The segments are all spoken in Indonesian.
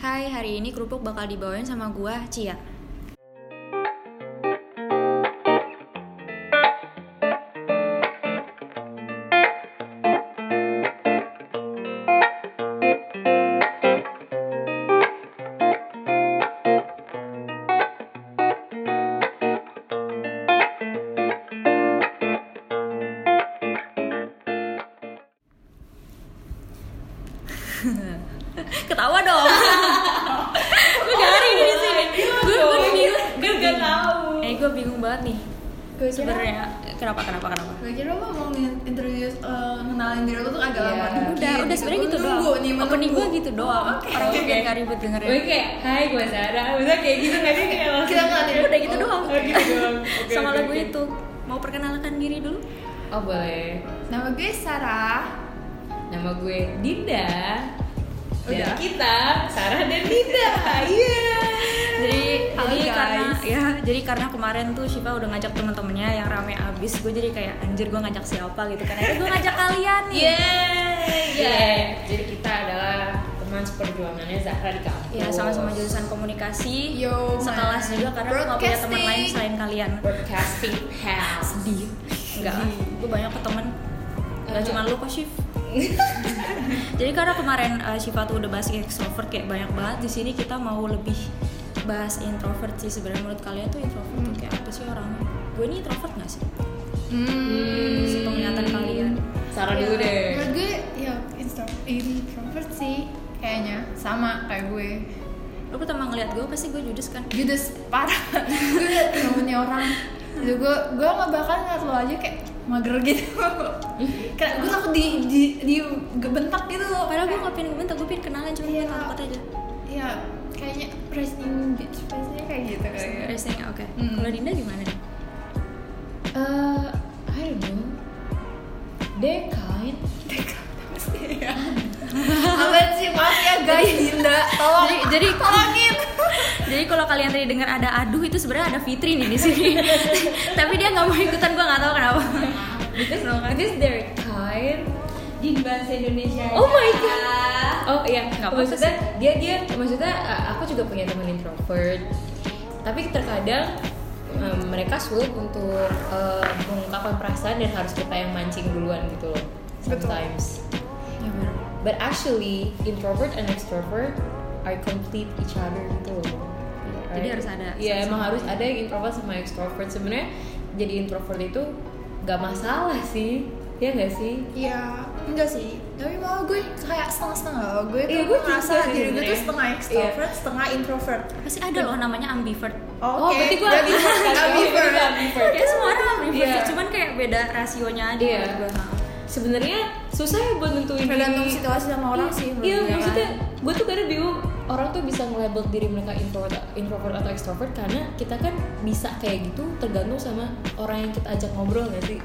Hai, hari ini kerupuk bakal dibawain sama gua, Cia. Tuh Shiva udah ngajak teman-temannya yang rame abis. Gue jadi kayak anjir gue ngajak siapa? gitu kan. Akhirnya gue ngajak kalian nih. Yeay Yeay. Jadi kita adalah teman seperjuangannya Zahra di kampus. Ya sama-sama jurusan komunikasi Yo, man. sekelas juga karena gue gak punya teman lain selain kalian. Broadcasting House. Sedih enggak lah gue banyak ke temen Gak cuma lu kok Shiv. Jadi karena kemarin uh, Shiva tuh udah bahas extrovert kayak banyak banget. Di sini kita mau lebih bahas introvert sih sebenarnya menurut kalian tuh introvert tuh kayak apa sih orangnya gue ini introvert gak sih Hmm. penglihatan kalian Sarah dulu Ya, deh Menurut gue ya intro- introvert sih kayaknya sama kayak gue. lu pertama ngeliat gue pasti gue judes kan Judes parah. gue liat temennya orang. Itu gue gue nggak bakal ngeliat lo aja kayak mager gitu. kayak gue takut di di di gebentak gitu. padahal gue gak pengen bentar gue pengen kenalan cuma gue Iya. takut aja ya kayaknya resting bitch face-nya kayak gitu kayaknya. resting oke. Hmm. kalau Dinda gimana nih Uh, I don't know. They kind. Apa sih? Maaf ya guys Dinda. Tolong. Jadi- jadi- tolongin. jadi kalau kalian tadi dengar ada aduh itu sebenarnya ada Fitri nih di sini. Tapi dia nggak mau ikutan gue nggak tahu kenapa. Because, because they're kind. Di bahasa Indonesia Oh my god. Oh iya, Nggak maksudnya dia dia maksudnya uh, aku juga punya teman introvert. Tapi terkadang um, mereka sulit untuk uh, mengungkapkan perasaan dan harus kita yang mancing duluan gitu loh. Sometimes. ya benar But actually introvert and extrovert are complete each other gitu loh. Jadi harus ada Iya, sama-sama emang harus ya. ada yang introvert sama extrovert. Sebenarnya jadi introvert itu gak masalah sih. Ya gak sih? Iya, enggak sih. Tapi malah gue kayak setengah-setengah loh. Gue tuh Iya, gue merasa juga sih diri gue tuh setengah extrovert, setengah introvert. pasti ada loh namanya ambivert Oh, Oke, berarti gue ambivert. ambivert. ambivert. kayak semua orang ambivert Iya. sih, cuman kayak beda rasionya aja Iya. gue Sebenarnya susah ya buat nentuin Tergantung situasi sama orang Iya, sih. Iya, gue. maksudnya gue tuh kadang bingung orang tuh bisa nge-label diri mereka introvert, introvert atau extrovert karena kita kan bisa kayak gitu tergantung sama orang yang kita ajak ngobrol gak sih?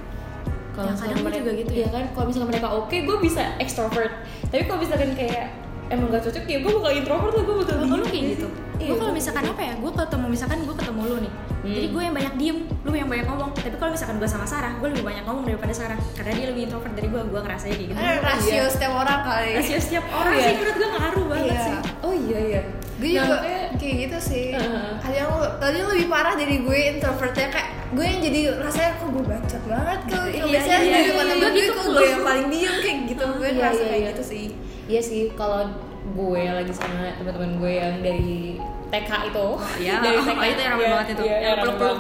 Ya, misalnya kadang gue mereka- juga gitu ya. Iya kan, kalau misalnya mereka oke, gue bisa extrovert. Tapi kalau misalkan kayak emang gak cocok ya gue bakal introvert lah, gue bakal kalau bingung lu kayak gitu Iya, gue kalau misalkan apa ya gue ketemu misalkan gue ketemu lu nih Hmm. jadi gue yang banyak diem lu yang banyak ngomong tapi kalau misalkan gue sama Sarah gue lebih banyak ngomong daripada Sarah karena dia lebih introvert dari gue gue ngerasa kayak gitu Eh, rasio Iya. setiap orang kali. rasio setiap orang Iya. sih menurut gue ngaruh banget Iya. sih Oh iya iya. Gue Nah, juga makanya- kayak gitu sih. Heeh. Ada yang tadi lebih parah dari gue introvertnya kayak gue yang jadi rasanya kok gue bacot banget kalau Iya, biasanya iya, di iya, iya. temen Gue gitu kok gue yang paling diem kayak gitu gue Iya, ngerasa iya, kayak iya. gitu sih. Iya sih, kalau gue lagi sama teman-teman gue yang dari TK itu, iya. dari Oh, itu yang rame iya, banget itu. iya, Yang peluk-peluk.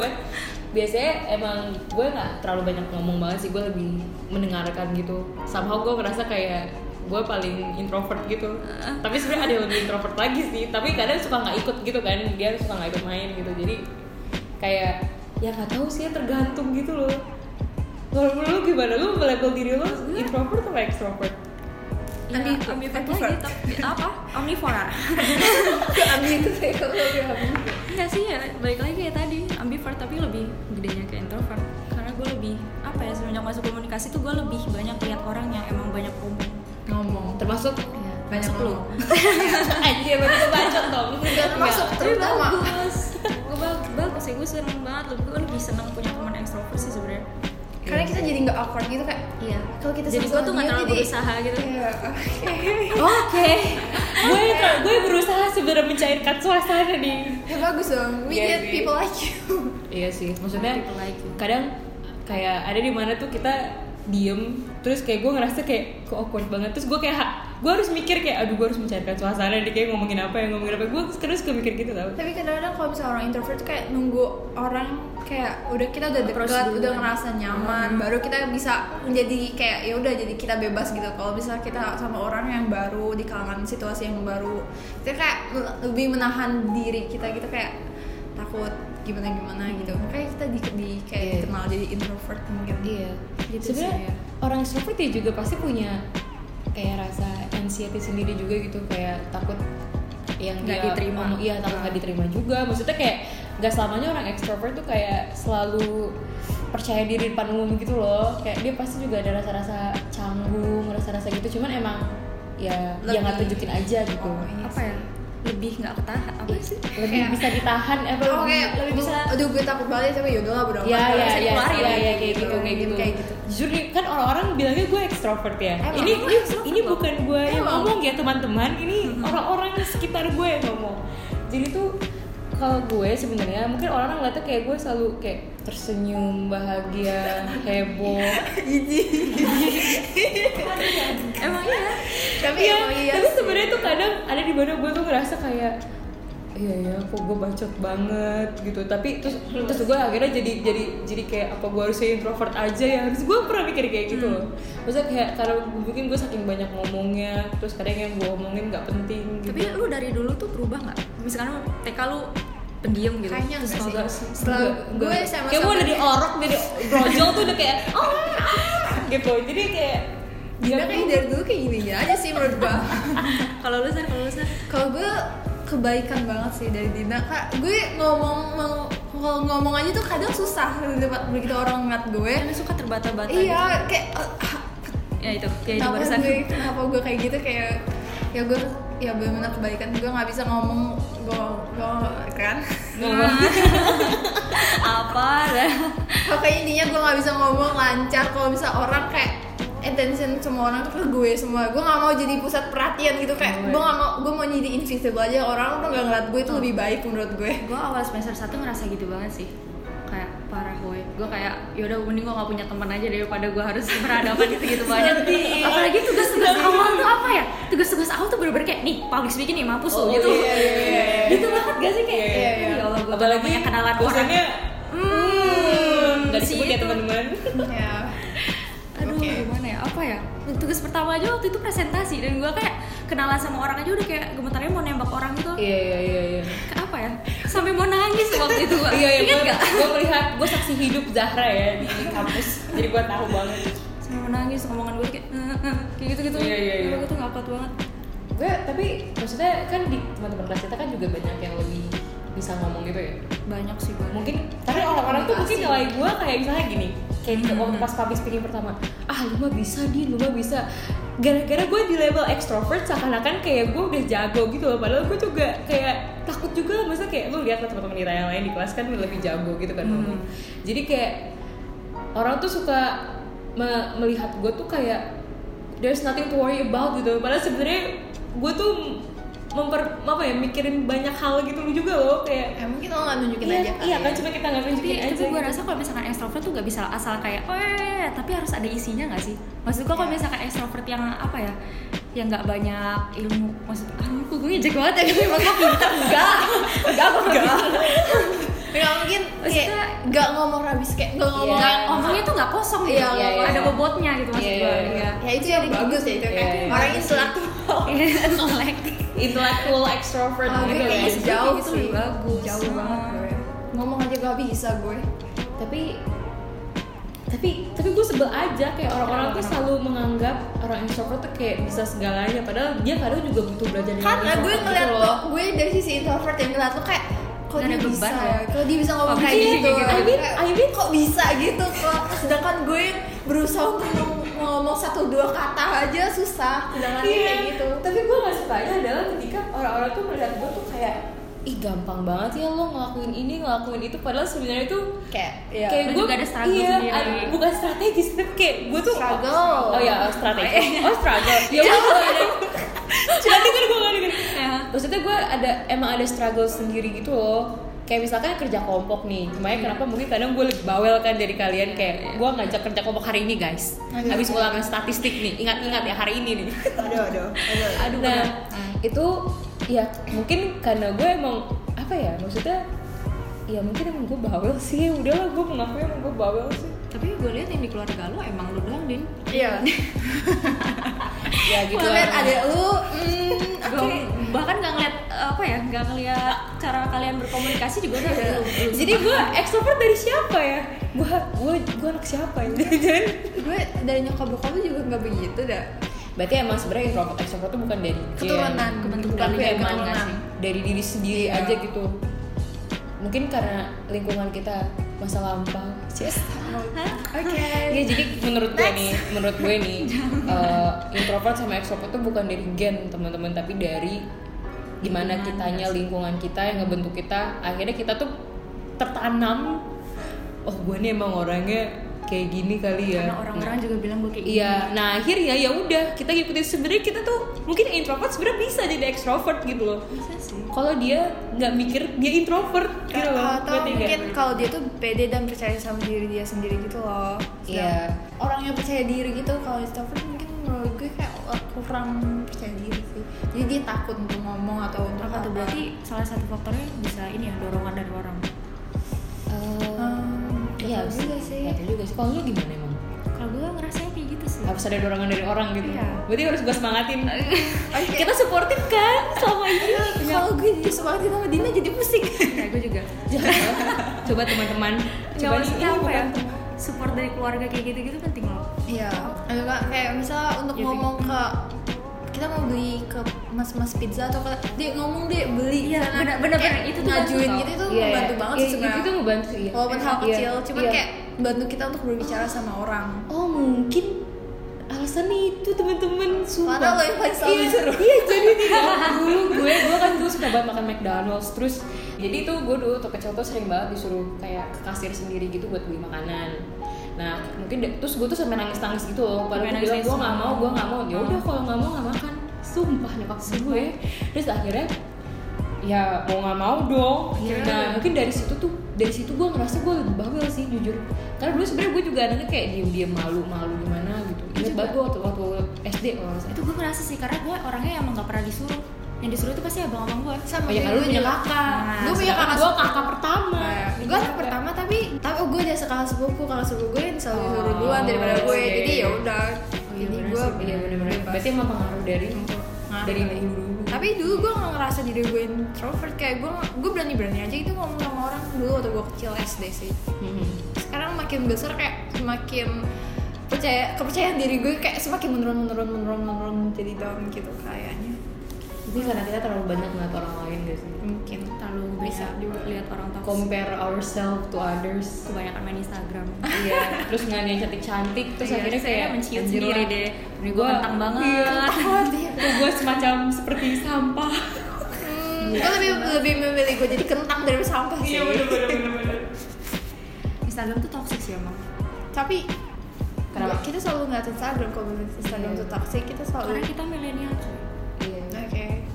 Biasanya emang gue nggak terlalu banyak ngomong banget sih, gue lebih mendengarkan gitu. Somehow gue ngerasa kayak gue paling introvert gitu. Tapi sebenarnya ada yang lebih introvert lagi sih. Tapi kadang suka nggak ikut gitu kan, dia suka nggak ikut main gitu. Jadi kayak ya nggak tahu sih, tergantung gitu loh. Kalau lu gimana? Lu label diri lu introvert atau extrovert? Ya, Ambi- ambivert lagi tapi apa omnivora Ambil itu sih kalau. Enggak sih ya, balik lagi kayak tadi ambivert tapi lebih gedenya ke introvert Karena gue lebih, apa ya, semenjak masuk komunikasi tuh gue lebih banyak lihat orang yang emang banyak ngomong ngomong. Termasuk Banyak Masuk lu. Anjir, baru itu bacot dong. Termasuk terutama. bagus. Gue bagus, bagus sih, gue seneng banget Lebih, gue lebih seneng punya teman ekstrovert sih sebenarnya. Karena kita jadi nggak awkward gitu kayak Iya. Kalau kita Jadi gue tuh gak diem terlalu jadi- berusaha gitu. Iya. Oke. Gue ter- gue berusaha sebenarnya mencairkan suasana nih ya bagus dong. We Iya get sih. people like you. Iya sih maksudnya like kadang kayak ada di mana tuh kita diem terus kayak gue ngerasa kayak kok awkward banget. Terus gue kayak gue harus mikir kayak aduh gue harus mencairkan suasana nih kayak ngomongin apa ya ngomongin apa. Gue kadang suka mikir gitu tau. Tapi kadang-kadang kalau misalnya orang introvert tuh kayak nunggu orang kayak udah kita udah dekat udah ngerasa nyaman baru kita bisa menjadi kayak ya udah jadi kita bebas gitu. Kalau misalnya kita sama orang yang baru di kalangan situasi yang baru kita kayak lebih menahan diri kita gitu kayak takut gimana gimana gitu. Makanya kita di, di kayak Iya. dikenal jadi introvert mungkin. Iya Gitu sebenarnya ya. orang extrovert ya juga pasti punya kayak rasa anxiety sendiri juga gitu kayak takut yang Nggak dia diterima. ngomong, iya takut nggak diterima juga. Maksudnya kayak nggak selamanya orang extrovert tuh kayak selalu percaya diri di depan umum gitu loh. Kayak dia pasti juga ada rasa-rasa canggung rasa-rasa gitu. Cuman emang ya dia nggak tunjukin aja gitu. Oh, iya apa ya lebih nggak ketahan apa sih? Lebih Kayak- bisa ditahan apa oh kayak lebih bisa aduh gue takut banget tapi yaudah lah amat. ya ya ya ya, ya, kayak gitu kayak gitu. kayak gitu. jujur nih, kan orang-orang bilangnya gue ekstrovert ya. Emang, ini ini, ini bukan gue yang ngomong ya teman-teman. Ini orang-orang di sekitar gue yang ngomong. Jadi tuh kalau gue sebenarnya. Mungkin orang-orang ngeliatnya kayak gue selalu kayak tersenyum bahagia heboh. Emang iya? Tapi Iya, emang iya tapi sih. sebenarnya tuh kadang ada di mana gue tuh ngerasa kayak iya ya kok gue bacot banget gitu. Tapi terus terus gue akhirnya jadi jadi jadi kayak apa gue harus introvert aja ya. Terus gue pernah mikir kayak gitu. Loh maksudnya kayak karena mungkin gue saking banyak ngomongnya terus kadang yang gue omongin nggak penting gitu. Tapi lu dari dulu tuh berubah nggak? Misalkan lu TK lu pendiam gitu. Kayaknya Terus enggak sih. Setelah gue sama kayak gue dari orok dari brojol tuh udah kayak oh ah, gitu. Jadi kayak Dina kayak dari dulu kayak gini aja sih menurut gue kalau lu sar kalau lu sar? Kalau gue kebaikan banget sih dari Dina. Kak gue ngomong mau kalau ngomong aja tuh kadang susah begitu orang ngeliat gue. Karena suka terbata-bata iya kayak ah, gitu. ya itu kayak itu kenapa barusan. gue kenapa gue kayak gitu? Kayak ya gue ya benar-benar kebaikan. Gue nggak bisa ngomong gue gue kan? Apa? Dah pokoknya intinya gue nggak bisa ngomong lancar. Kalau bisa orang kayak attention semua orang tuh ke gue semua. Gue nggak mau jadi pusat perhatian gitu kayak gue nggak mau gue mau jadi invisible aja. Orang tuh nggak ngeliat gue itu lebih baik menurut gue. Gue awal semester 1 ngerasa gitu banget sih. Kayak parah gue gue kayak yaudah mending gue gak punya teman aja daripada gue harus berhadapan gitu gitu banyak apalagi tugas-tugas awal tuh apa ya? Tugas-tugas awal tuh bener-bener kayak nih public speaking nih mampus Oh, lu gitu. iya, iya, iya, iya. gitu banget gak sih kayak? Iya, iya, iya. ya Allah gue apalagi banyak kenalan orang. dosennya hmm, nggak si disebut ya itu. teman-teman. Ya apa ya tugas pertama aja waktu itu presentasi dan gue kayak kenalan sama orang aja udah kayak gemetarnya mau nembak orang gitu iya iya iya iya. Apa ya sampai mau nangis waktu itu gue iya iya ingat gue gak gue melihat gue saksi hidup Zahra ya di kampus jadi gue tahu banget. Sampai mau nangis ngomongan gue kayak kayak gitu gitu Iya, iya, iya. gue tuh ngakak banget. Gue tapi maksudnya kan di teman-teman kelas kita kan juga banyak yang lebih bisa ngomong gitu ya? Banyak sih gue mungkin tapi orang-orang tuh mungkin nilai gue kayak misalnya gini kayak di waktu pas public speaking pertama ah lu mah bisa di lu mah bisa. Gara-gara gue di level extrovert seakan-akan kayak gue udah jago gitu loh. Padahal gue juga kayak takut juga masa kayak lu lihat teman-teman kita yang lain di kelas kan lebih jago gitu kan ngomong. Jadi kayak orang tuh suka me- melihat gue tuh kayak there's nothing to worry about gitu. Padahal sebenarnya gue tuh memper apa ya mikirin banyak hal gitu juga loh kayak ya mungkin lo nggak nunjukin iya, aja kali iya kan ya. cuma kita nggak tapi, nunjukin aja tapi gue gitu. rasa kalau misalkan extrovert tuh gak bisa asal kayak oh eh, tapi harus ada isinya gak sih maksud gue kalau Iya. misalkan extrovert yang apa ya yang nggak banyak ilmu maksud ah gue gue ngejek banget ya gitu emang gue pintar enggak enggak gue enggak nggak mungkin kayak nggak ngomong habis kayak nggak ngomong. Nggak ngomongnya tuh nggak kosong gitu. Iya, iya, ada iya. bobotnya gitu maksud Iya, gue iya, iya. iya. Ya itu yang bagus ya itu kan Iya, iya. orang intelektual Iya, intelektual intellectual extrovert Oh, gitu. ya kayaknya Gitu jauh gitu sih. bagus. jauh banget gue. Ngomong aja gak bisa gue. Tapi tapi tapi gue sebel aja kayak orang-orang tuh selalu menganggap orang introvert tuh kayak bisa segalanya padahal dia kadang juga butuh belajar dengan karena gue ngeliat gitu lo gue dari sisi introvert yang ngeliat lo kayak kok Nggak dia ada bisa beban ya? Kok dia bisa ngomong Oh, kayak gitu gitu. I mean- Kayak, I mean- kok bisa gitu kok sedangkan gue berusaha untuk ngom- ngomong satu dua kata aja susah. Sedangkan dia kayak gitu. tapi gue gak sukanya adalah ketika orang-orang tuh melihat gue tuh kayak ih gampang banget ya lo ngelakuin ini ngelakuin itu. Padahal sebenarnya tuh kayak ya kayak gue ada struggle iya, sendiri. ada- bukan strategis tapi kayak gue tuh Struggle. oh ya strategi oh struggle. Ya gue gak ada denger gue gak denger. Ya. Maksudnya gue ada emang ada struggle sendiri gitu loh. Kayak misalkan kerja kelompok nih makanya kenapa mungkin kadang gue lebih bawel kan dari kalian kayak gue ngajak kerja kelompok hari ini guys. Habis ulangan statistik nih ingat-ingat ya hari ini nih. Aduh aduh aduh. Aduh nah itu ya mungkin karena gue emang apa ya maksudnya ya mungkin emang gue bawel sih. Udahlah gue mengakui emang gue bawel sih? Tapi gue lihat yang di keluarga lu emang lu doang din. Iya. Ya gitu gue adek lu hmm, Gua bahkan nggak ngeliat apa ya nggak ngeliat cara kalian berkomunikasi juga udah Iya. lu- lu jadi gue ekstrovert dari siapa ya gue gue gue anak siapa ya Jangan- gue dari nyokap bokap lu juga nggak begitu dah berarti emang sebenarnya introvert ekstrovert itu bukan dari. Keturunan, kebentuk bukan tapi emang dari diri sendiri Iya. aja gitu mungkin karena lingkungan kita masa lampau. Cies. oke. Iya jadi menurut gue nih, menurut gue nih uh, introvert sama extrovert itu bukan dari gen teman-teman, tapi dari gimana kitanya lingkungan kita yang ngebentuk kita, akhirnya kita tuh tertanam. Oh gue nih emang orangnya kayak gini kali ya. karena orang-orang juga bilang gue kayak Iya, nah akhirnya ya udah kita ngikutin sebenarnya kita tuh mungkin introvert sebenarnya bisa jadi extrovert gitu loh. bisa sih Kalau dia nggak mikir dia introvert gitu loh. atau Ngerti nggak? mungkin kalau dia tuh pede dan percaya sama diri dia sendiri gitu loh Iya. Sedang orang yang percaya diri gitu kalau introvert mungkin menurut gue kayak kurang percaya diri sih jadi dia takut untuk ngomong atau untuk apa. berarti salah satu faktornya bisa ini ya dorongan dari Iya betul juga sih. Betul juga sih. Kalau lu gimana emang? kalau gue ngerasanya kayak gitu sih Harus ada dorongan dari orang gitu. Iya. Berarti harus gue semangatin. Oke. Kita suportif kan selama ini. kalau gue jadi semangatin sama Dina jadi pusing kayak gue juga Coba teman-teman, coba ini apa ya bukan support dari keluarga kayak gitu-gitu penting loh Iya, ada nggak kayak misal untuk Ya, ngomong ke kita mau beli ke mas-mas pizza atau ke dia ngomong deh beli Iya, sana. bener- bener- Kayak bener. Itu tuh ngajuin gitu itu Iya, membantu iya. banget Iya, sih sebenarnya Itu ngebantu iya. walaupun hal Iya, kecil cuman iya. kayak bantu kita untuk berbicara sama orang Oh mungkin alasannya itu teman-teman sumpah. Padahal lo yang paling selalu iya, disuruh. iya jadi dulu gue gue kan dulu suka banget makan McDonald's terus jadi tuh gue dulu tuh kecil tuh sering banget disuruh kayak ke kasir sendiri gitu buat beli makanan nah mungkin de- terus gue tuh sampai nangis nangis gitu loh. Padahal gue bilang gue nggak mau gue nggak mau. Ya udah Hmm. kalau nggak mau nggak makan. Sumpah nyokap gue terus akhirnya ya mau nggak mau dong. Iya. nah mungkin dari situ tuh dari situ gue ngerasa gue lebih bawel sih jujur. Karena dulu sebenarnya gue juga anaknya kayak diem diem malu malu gimana gitu. Inget juga. banget gue waktu waktu SD kalau nggak itu gue ngerasa sih karena gue orangnya emang gak pernah disuruh yang disuruh itu pasti abang-abang gue sama Oh ya lu punya kakak. Nah, gue punya kakak gue kakak pertama. Nah, gue anak pertama tapi tapi gue udah sekali sepupu. Kakak sepupu gue yang selalu Oh, disuruh duluan daripada gue iya, jadi iya. ya udah iya, jadi gue iya bener-bener bebas. berarti emang pengaruh dari dari dulu tapi dulu gue gak ngerasa diri gue introvert. Kayak gue gue berani berani aja gitu ngomong sama orang. Dulu waktu gue kecil SD sih. Sekarang makin besar kayak semakin percaya kepercayaan diri gue kayak semakin menurun menurun menurun menurun jadi down gitu kayaknya Ini karena kita terlalu banyak ngeliat orang lain gak sih? Mungkin terlalu bisa lihat orang toxic. Compare ourselves to others. Kebanyakan main Instagram. Iya terus ngeliat yang cantik cantik terus Iya, akhirnya kayak mencium sendiri lah. deh. Ini gue kentang banget. iya. gue semacam seperti sampah. Hmm, gue lebih lebih memilih gue jadi kentang daripada sampah sih. Instagram tuh toxic sih emang. Tapi Kenapa? kita selalu ngeliat Instagram kalau Instagram Iya. tuh toxic kita selalu karena kita milenial iya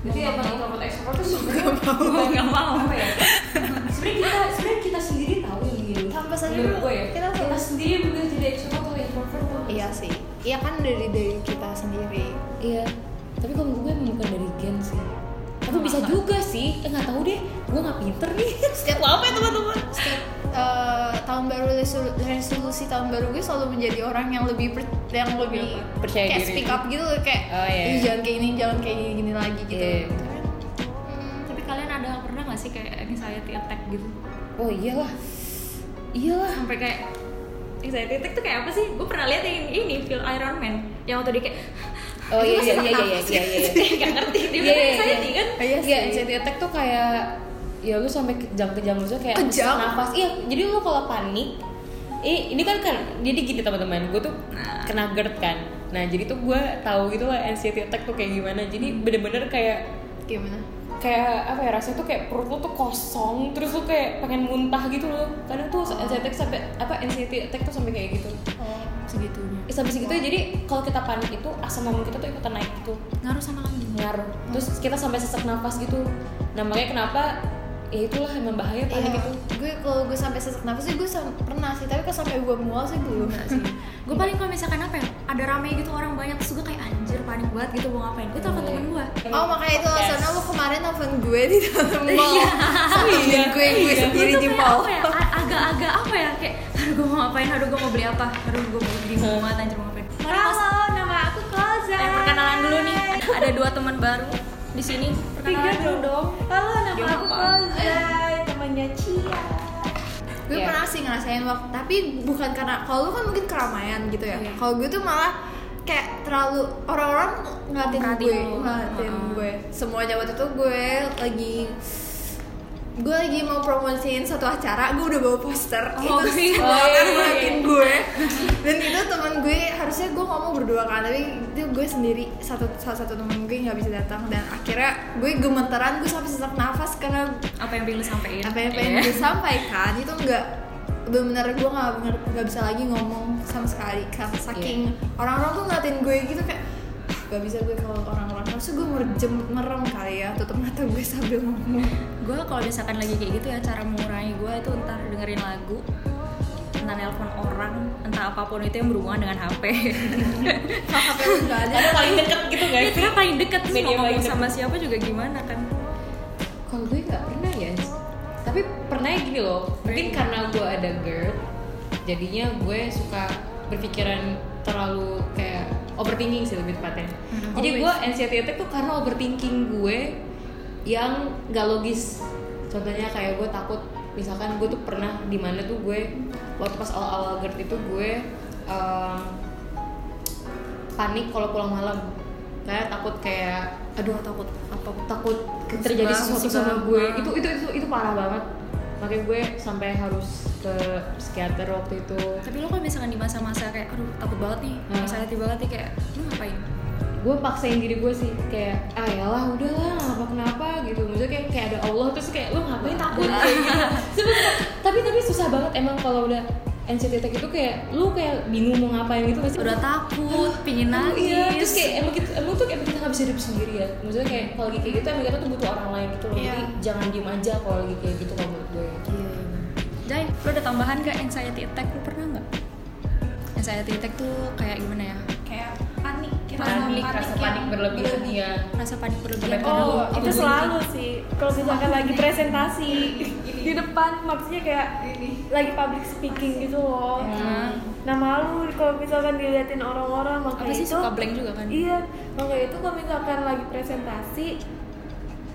jadi emang introvert extrovert tuh sebenarnya gue nggak mau apa ya? Sebenarnya kita sebenarnya kita sendiri tahu yang gitu. Tanpa sadar gue ya. kita kita, sendiri bener jadi extrovert atau introvert tuh. Iya sih. Iya kan dari dari kita sendiri. Iya. Tapi kalau gue bukan dari gen sih tapi bisa juga sih. Eh nggak tahu deh. Gue nggak pinter nih. Setiap- apa ya teman-teman? Setiap eh, tahun baru resolu- resolusi tahun baru gue selalu menjadi orang yang lebih per- yang lebih Percaya kayak diri. speak up gitu kayak Oh, iya. "Ih, jangan kayak ini jangan kayak gini, gini lagi gitu. Iya. Hmm, tapi kalian ada pernah gak sih kayak anxiety attack gitu? Oh iyalah. Iyalah. Sampai kayak anxiety attack tuh kayak apa sih? Gue pernah lihat yang ini film Iron Man. Yang waktu dia kayak oh iya Itu iya masih iya iya nafas. iya iya iya Gak ngerti dia Iya, bilang iya, anxiety iya. kan Iya Iya, sih. anxiety attack tuh kayak ya lu sampai kejang-kejang maksudnya kayak Kejang? nafas. Iya, jadi lu kalau panik eh ini kan kan jadi gini teman-teman, gue tuh kena GERD kan. Nah, jadi tuh gue tahu gitu lah anxiety attack tuh kayak gimana. Jadi bener-bener kayak gimana kayak apa ya rasanya tuh kayak perut lu tuh kosong terus lu kayak pengen muntah gitu loh. Kadang tuh anxiety attack sampai apa anxiety attack tuh sampai kayak gitu. Oh. segitunya. Sampai segitu jadi kalau kita panik itu asam lambung kita tuh ikutan naik gitu. Ngaruh sama kamu ngaruh. Terus kita sampai sesak nafas gitu. Nah makanya kenapa ya itulah emang bahaya panik Iya, itu. Gue kalau gue sampai sesak nafas sih gue pernah sih tapi kalau sampai gue mual sih belum Enggak sih. Gue paling kalau misalkan apa ya ada rame gitu orang banyak terus gue kayak anjir panik banget gitu mau ngapain? Gue telepon temen gue Oh makanya itu alasannya lo kemarin nelfon gue di dalam mall. Iya. Gue gue sendiri di mall. ya? Agak-agak apa ya? Kayak aduh gue mau ngapain? Aduh gue mau beli apa? Aduh gue mau banget anjir mau ngapain? Mari pas Halo, nama aku Koza. Eh, perkenalan dulu nih. Ada dua teman baru di sini. Perkenalan dulu. dong. Halo, nama aku? Koza, temannya Cia. Gue Iya. pernah sih ngerasain waktu Tapi bukan karena Kalau lu kan mungkin keramaian gitu ya. Iya. Kalau gue tuh malah kayak terlalu orang-orang ngeliatin gue ngeliatin Heeh. gue semuanya waktu itu gue lagi gue lagi mau promosiin satu acara gue udah bawa poster Oh, itu iya. semua Oh, iya. ngeliatin gue dan itu teman gue harusnya gue ngomong berdua kan tapi itu gue sendiri satu salah satu teman gue nggak bisa datang dan akhirnya gue gemeteran gue sampai sesak nafas karena apa yang pengen lu sampein apa yang pengen Iya. gue sampaikan itu enggak bener-bener gue nggak bener nggak bisa lagi ngomong sama sekali karena saking orang-orang tuh ngeliatin gue gitu kayak "Ah, gak bisa gue kalau orang-orang. Harusnya gue merem merem kali ya tutup mata gue sambil ngomong. Gue kalau misalkan lagi kayak gitu ya cara mengurangi gue itu entah dengerin lagu entah nelpon orang entah apa pun itu yang berhubungan dengan HP kalau HP lu nggak ada. Ada paling deket gitu ya guys karena paling deket terus Media mau ngomong sama siapa juga gimana kan. Kalau gue nggak pernah ya tapi pernah ya gini loh mungkin karena gue ada GERD jadinya gue suka berpikiran terlalu kayak overthinking sih lebih tepatnya. Hmm, jadi gue anxiety attack tuh karena overthinking gue yang gak logis. Contohnya kayak gue takut misalkan gue tuh pernah di mana tuh gue waktu pas awal-awal GERD itu gue em, panik kalau pulang malam. Kayak takut kayak aduh takut apa takut terjadi sesuatu sama gue. itu itu itu itu parah banget makanya gue sampai harus ke psikiater waktu itu. Tapi lo kalau misalkan di masa-masa kayak aduh takut banget nih Hmm. anxiety banget nih kayak lu ngapain? Gue paksain diri gue sih kayak ah yalah udahlah apa kenapa? gitu. Maksudnya kayak kayak ada Allah terus kayak lu ngapain takut? Kayak gitu tapi tapi susah banget emang kalau udah anxiety attack itu kayak lu kayak bingung mau ngapain gitu pasti udah takut pingin nangis iya terus kayak emang kita emang tuh emang kita nggak bisa hidup sendiri ya maksudnya kayak kalau lagi kayak gitu emang kita tuh butuh orang lain gitu loh Iya. jadi jangan diem aja kalau lagi kayak gitu kalau menurut gue iya iya Jai, lo ada tambahan gak anxiety attack? Lo pernah nggak? Anxiety attack tuh kayak gimana ya? kayak panik kita panik rasa panik berlebihan ya Rasa panik berlebihan Oh, itu selalu sih. Kalau misalkan lagi presentasi di depan, maksudnya kayak lagi public speaking gitu loh. Hmm. Nah malu kalau misalkan diliatin orang-orang apa makanya sih itu. suka blank juga kan? Iya, makanya itu kalau misalkan lagi presentasi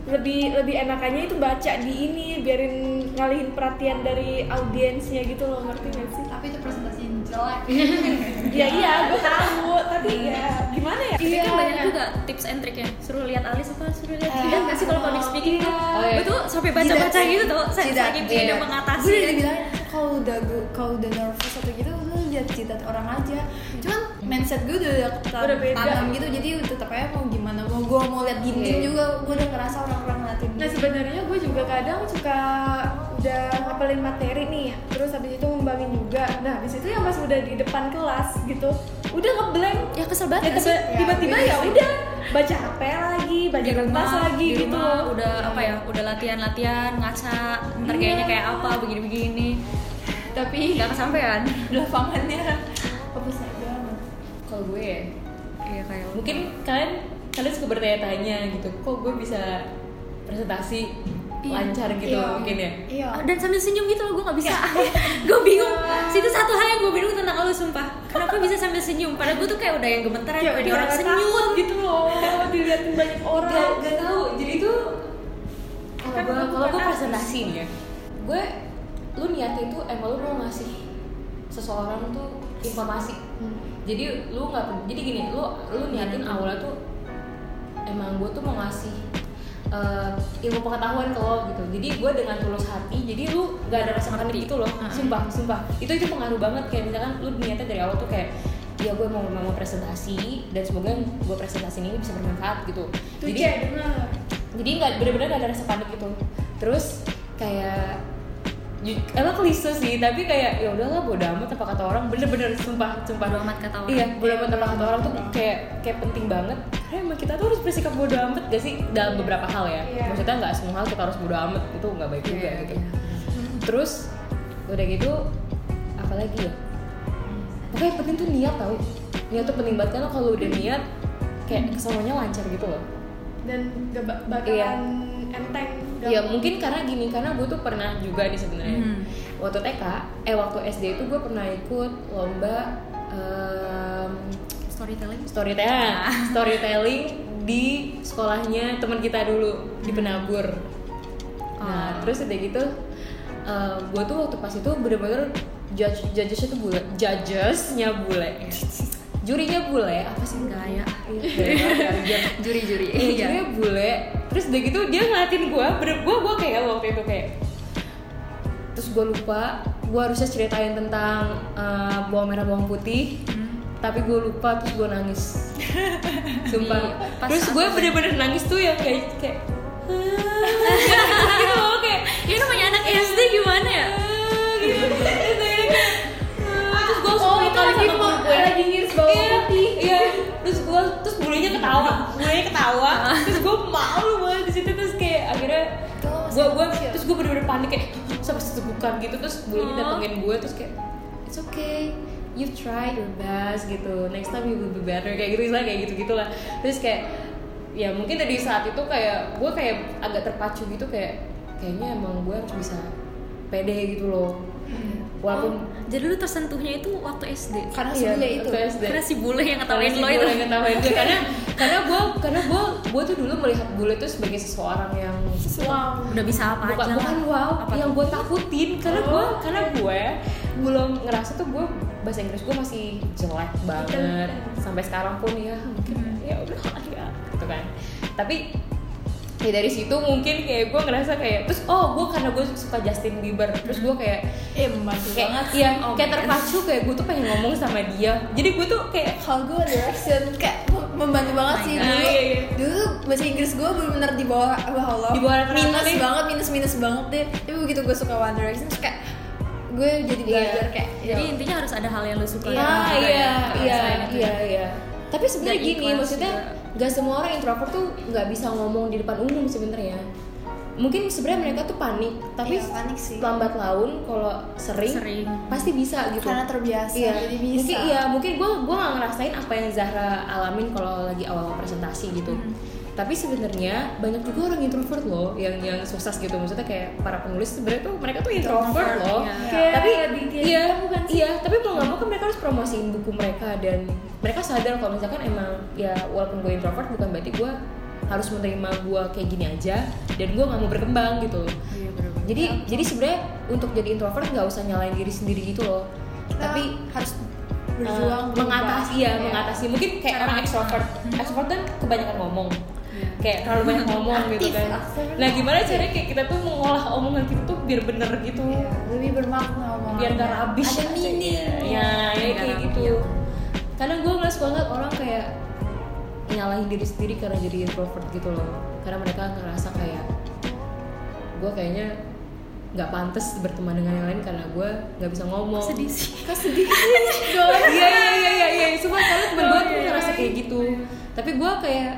lebih lebih enakannya itu baca di ini biarin ngalihin perhatian dari audiensnya gitu loh ngerti gak sih? tapi itu presentasi jelek Iya iya, gue tahu. Tapi ya gimana ya? Tapi kan banyak juga tips and triknya. Suruh lihat alis apa suruh lihat Eh, Iya nggak sih kalau public speaking tuh? Oh, iya. Gue tuh sampai baca-baca Tidak. gitu tuh. Saya Tidak. pengen Iya. mengatasi. gue udah dibilang kalau udah gue kalau udah nervous atau gitu lu lihat jidat orang aja cuman mindset gue udah Udah tanam gitu jadi tetap aja mau gimana mau gue mau lihat dinding Iya. juga gue udah ngerasa orang-orang ngeliatin Nah sebenarnya gue juga kadang suka udah ngapalin materi nih, terus habis itu ngembangin juga. Nah habis itu yang pas udah di depan kelas gitu, udah ngeblank. Ya kesel Ya, banget tiba- sih? tiba-tiba Ya, ya udah baca HP lagi, baca kertas lagi di gitu. rumah udah apa ya udah latihan latihan ngaca ntar Iya. kayaknya kayak apa begini begini tapi nggak kesampean di gue ya. Iya kayak mungkin kalian kalian suka bertanya-tanya gitu kok gue bisa presentasi Iya. lancar gitu Iya. mungkin ya? Iya. Ah, dan sambil senyum gitu loh gue nggak bisa. Gue bingung. Situ satu hal yang gue bingung tentang lo sumpah. Kenapa bisa sambil senyum? Padahal gue tuh kayak udah yang gemeteran Ya, udah orang senyum takut gitu loh, diliatin banyak orang. gak, gak tahu. Jadi tuh kalau Kan gue itu kalau gue presentasi nih ya gue lu niatnya itu emang lu mau ngasih seseorang tuh informasi jadi lu nggak jadi gini lu lu niatin awalnya tuh emang gue tuh mau ngasih eh, ilmu pengetahuan ke lo gitu. Jadi gue dengan tulus hati jadi lu gak ada rasa panik gitu loh. Sumpah sumpah. Itu itu pengaruh banget. Kayak misalkan lu niatnya dari awal tuh kayak ya gue mau mau presentasi dan semoga gue presentasi ini bisa bermanfaat gitu. Tuh jadi bener. jadi nggak bener-bener gak ada rasa panik gitu. Terus kayak emang klise sih tapi kayak ya udahlah bodo amat apa kata orang bener-bener sumpah sumpah Bodo amat kata orang. iya bodo amat apa kata orang tuh kayak kayak penting banget karena emang kita tuh harus bersikap bodo amat gak sih dalam beberapa hal ya Iya. maksudnya nggak semua hal kita harus bodo amat itu nggak baik juga Iya, gitu iya. terus udah gitu apalagi ya pokoknya yang penting tuh niat tau niat tuh penting banget karena kalau udah niat kayak semuanya lancar gitu loh dan gak ba- bakalan Iya. enteng Ya mungkin karena gini karena gue tuh pernah juga nih sebenarnya. Hmm. waktu TK eh waktu SD itu gue pernah ikut lomba em, storytelling? storytelling. Storytelling di sekolahnya teman kita dulu di Penabur. Nah Oh. terus udah gitu gue tuh waktu pas itu bener-bener judge judgesnya tuh bule judgesnya bule. Jurinya bule. Apa sih? Gaya. Iya, juri-juri. Iya, jurinya bule. Terus udah gitu dia ngeliatin gue, bener gue gue kayak waktu itu kayak terus gue lupa gue harusnya ceritain tentang eh, bawang merah bawang putih tapi gue lupa terus gue nangis. Sumpah. Di- pas terus gue bener-bener nangis tuh yang kayak kayak gitu loh kayak ini namanya anak SD gimana ya? Gitu terus gue oh itu lagi mau lagi ngiris bawang iya, putih. iya. terus gue terus bulenya ketawa. Bulenya ketawa. Terus gue malu banget di situ. Terus kayak akhirnya gue gue terus gue bener-bener panik kayak sampai setegukan gitu. Terus bulenya Oh. datengin gue terus kayak it's okay. You tried your best gitu. Next time you will be better. Kayak gitu istilah kayak gitu gitulah terus kayak ya mungkin dari saat itu kayak gue kayak agak terpacu gitu kayak kayaknya emang gue harus bisa pede gitu loh walaupun Oh, jadi lu tersentuhnya itu waktu SD karena Iya, sebule itu. SD. karena si bule yang ngetawain lo itu. ngetawain gue karena karena gue karena gue gue tuh dulu melihat bule tuh sebagai seseorang yang wow udah bisa apa bukan aja bukan wow Apa yang gue takutin. Karena gue karena gue belum ngerasa tuh gue bahasa Inggris gue masih jelek banget. Sampai sekarang pun ya mungkin ya udah ya gitu kan. Tapi ya dari situ mungkin kayak gue ngerasa kayak terus oh gue karena gue suka Justin Bieber terus gue kayak eh kayak banget iya Oh, kayak terpacu kayak gue tuh pengen ngomong sama dia jadi gue tuh kayak kalau gue direction kayak membantu banget sih God. dulu Ah, iya, iya. dulu bahasa Inggris gue benar-benar di bawah bawah Allah Di bawah minus deh. banget minus minus banget deh tapi begitu gue suka One Direction terus kayak gue jadi belajar Iya. kayak jadi ya, intinya harus ada hal yang lu suka Iya, juga iya, ya, iya, itu. iya, iya. Tapi sebenarnya gini, maksudnya juga. Nggak semua orang introvert tuh nggak bisa ngomong di depan umum sebenarnya. Mungkin sebenarnya mereka tuh panik, tapi Iya, panik sih. lambat laun kalau sering, Sering. pasti bisa gitu. karena terbiasa Iya, jadi bisa mungkin iya, mungkin gue gue nggak ngerasain apa yang Zahra alamin kalau lagi awal presentasi gitu. Hmm. Tapi sebenarnya banyak juga orang introvert loh yang yang sukses gitu. Maksudnya kayak para penulis sebenarnya tuh mereka tuh introvert, loh. iya. Kayak Tapi iya, bukan sih? iya. Tapi mau nggak mau kan mereka harus promosiin buku mereka dan mereka sadar kalau misalkan emang ya walaupun gue introvert bukan berarti gue harus menerima gue kayak gini aja dan gue nggak mau berkembang gitu. Iya, bener-bener. Jadi jadi sebenarnya untuk jadi introvert nggak usah nyalain diri sendiri gitu loh. Kita Tapi harus uh, berjuang berubah. mengatasi ya, Iya. mengatasi mungkin kayak Cara orang extrovert. Extrovert kan kebanyakan ngomong. Iya. Kayak terlalu banyak ngomong gitu kan. aktif. Nah, gimana caranya kayak kita tuh mengolah omongan kita tuh biar bener gitu. Iya, lebih bermakna omongannya. Biar gak rabis ada meaning Ya, ya Biar kayak gitu. Kadang gue ngeles banget orang kayak nyalahin diri sendiri karena jadi introvert gitu loh. Karena mereka ngerasa kayak gue kayaknya nggak pantas berteman dengan yang lain karena gue nggak bisa ngomong. sedih sih Kok sedih sih? Iya iya iya iya iya. Cuma karena temen gue tuh ngerasa kayak gitu. Tapi gue kayak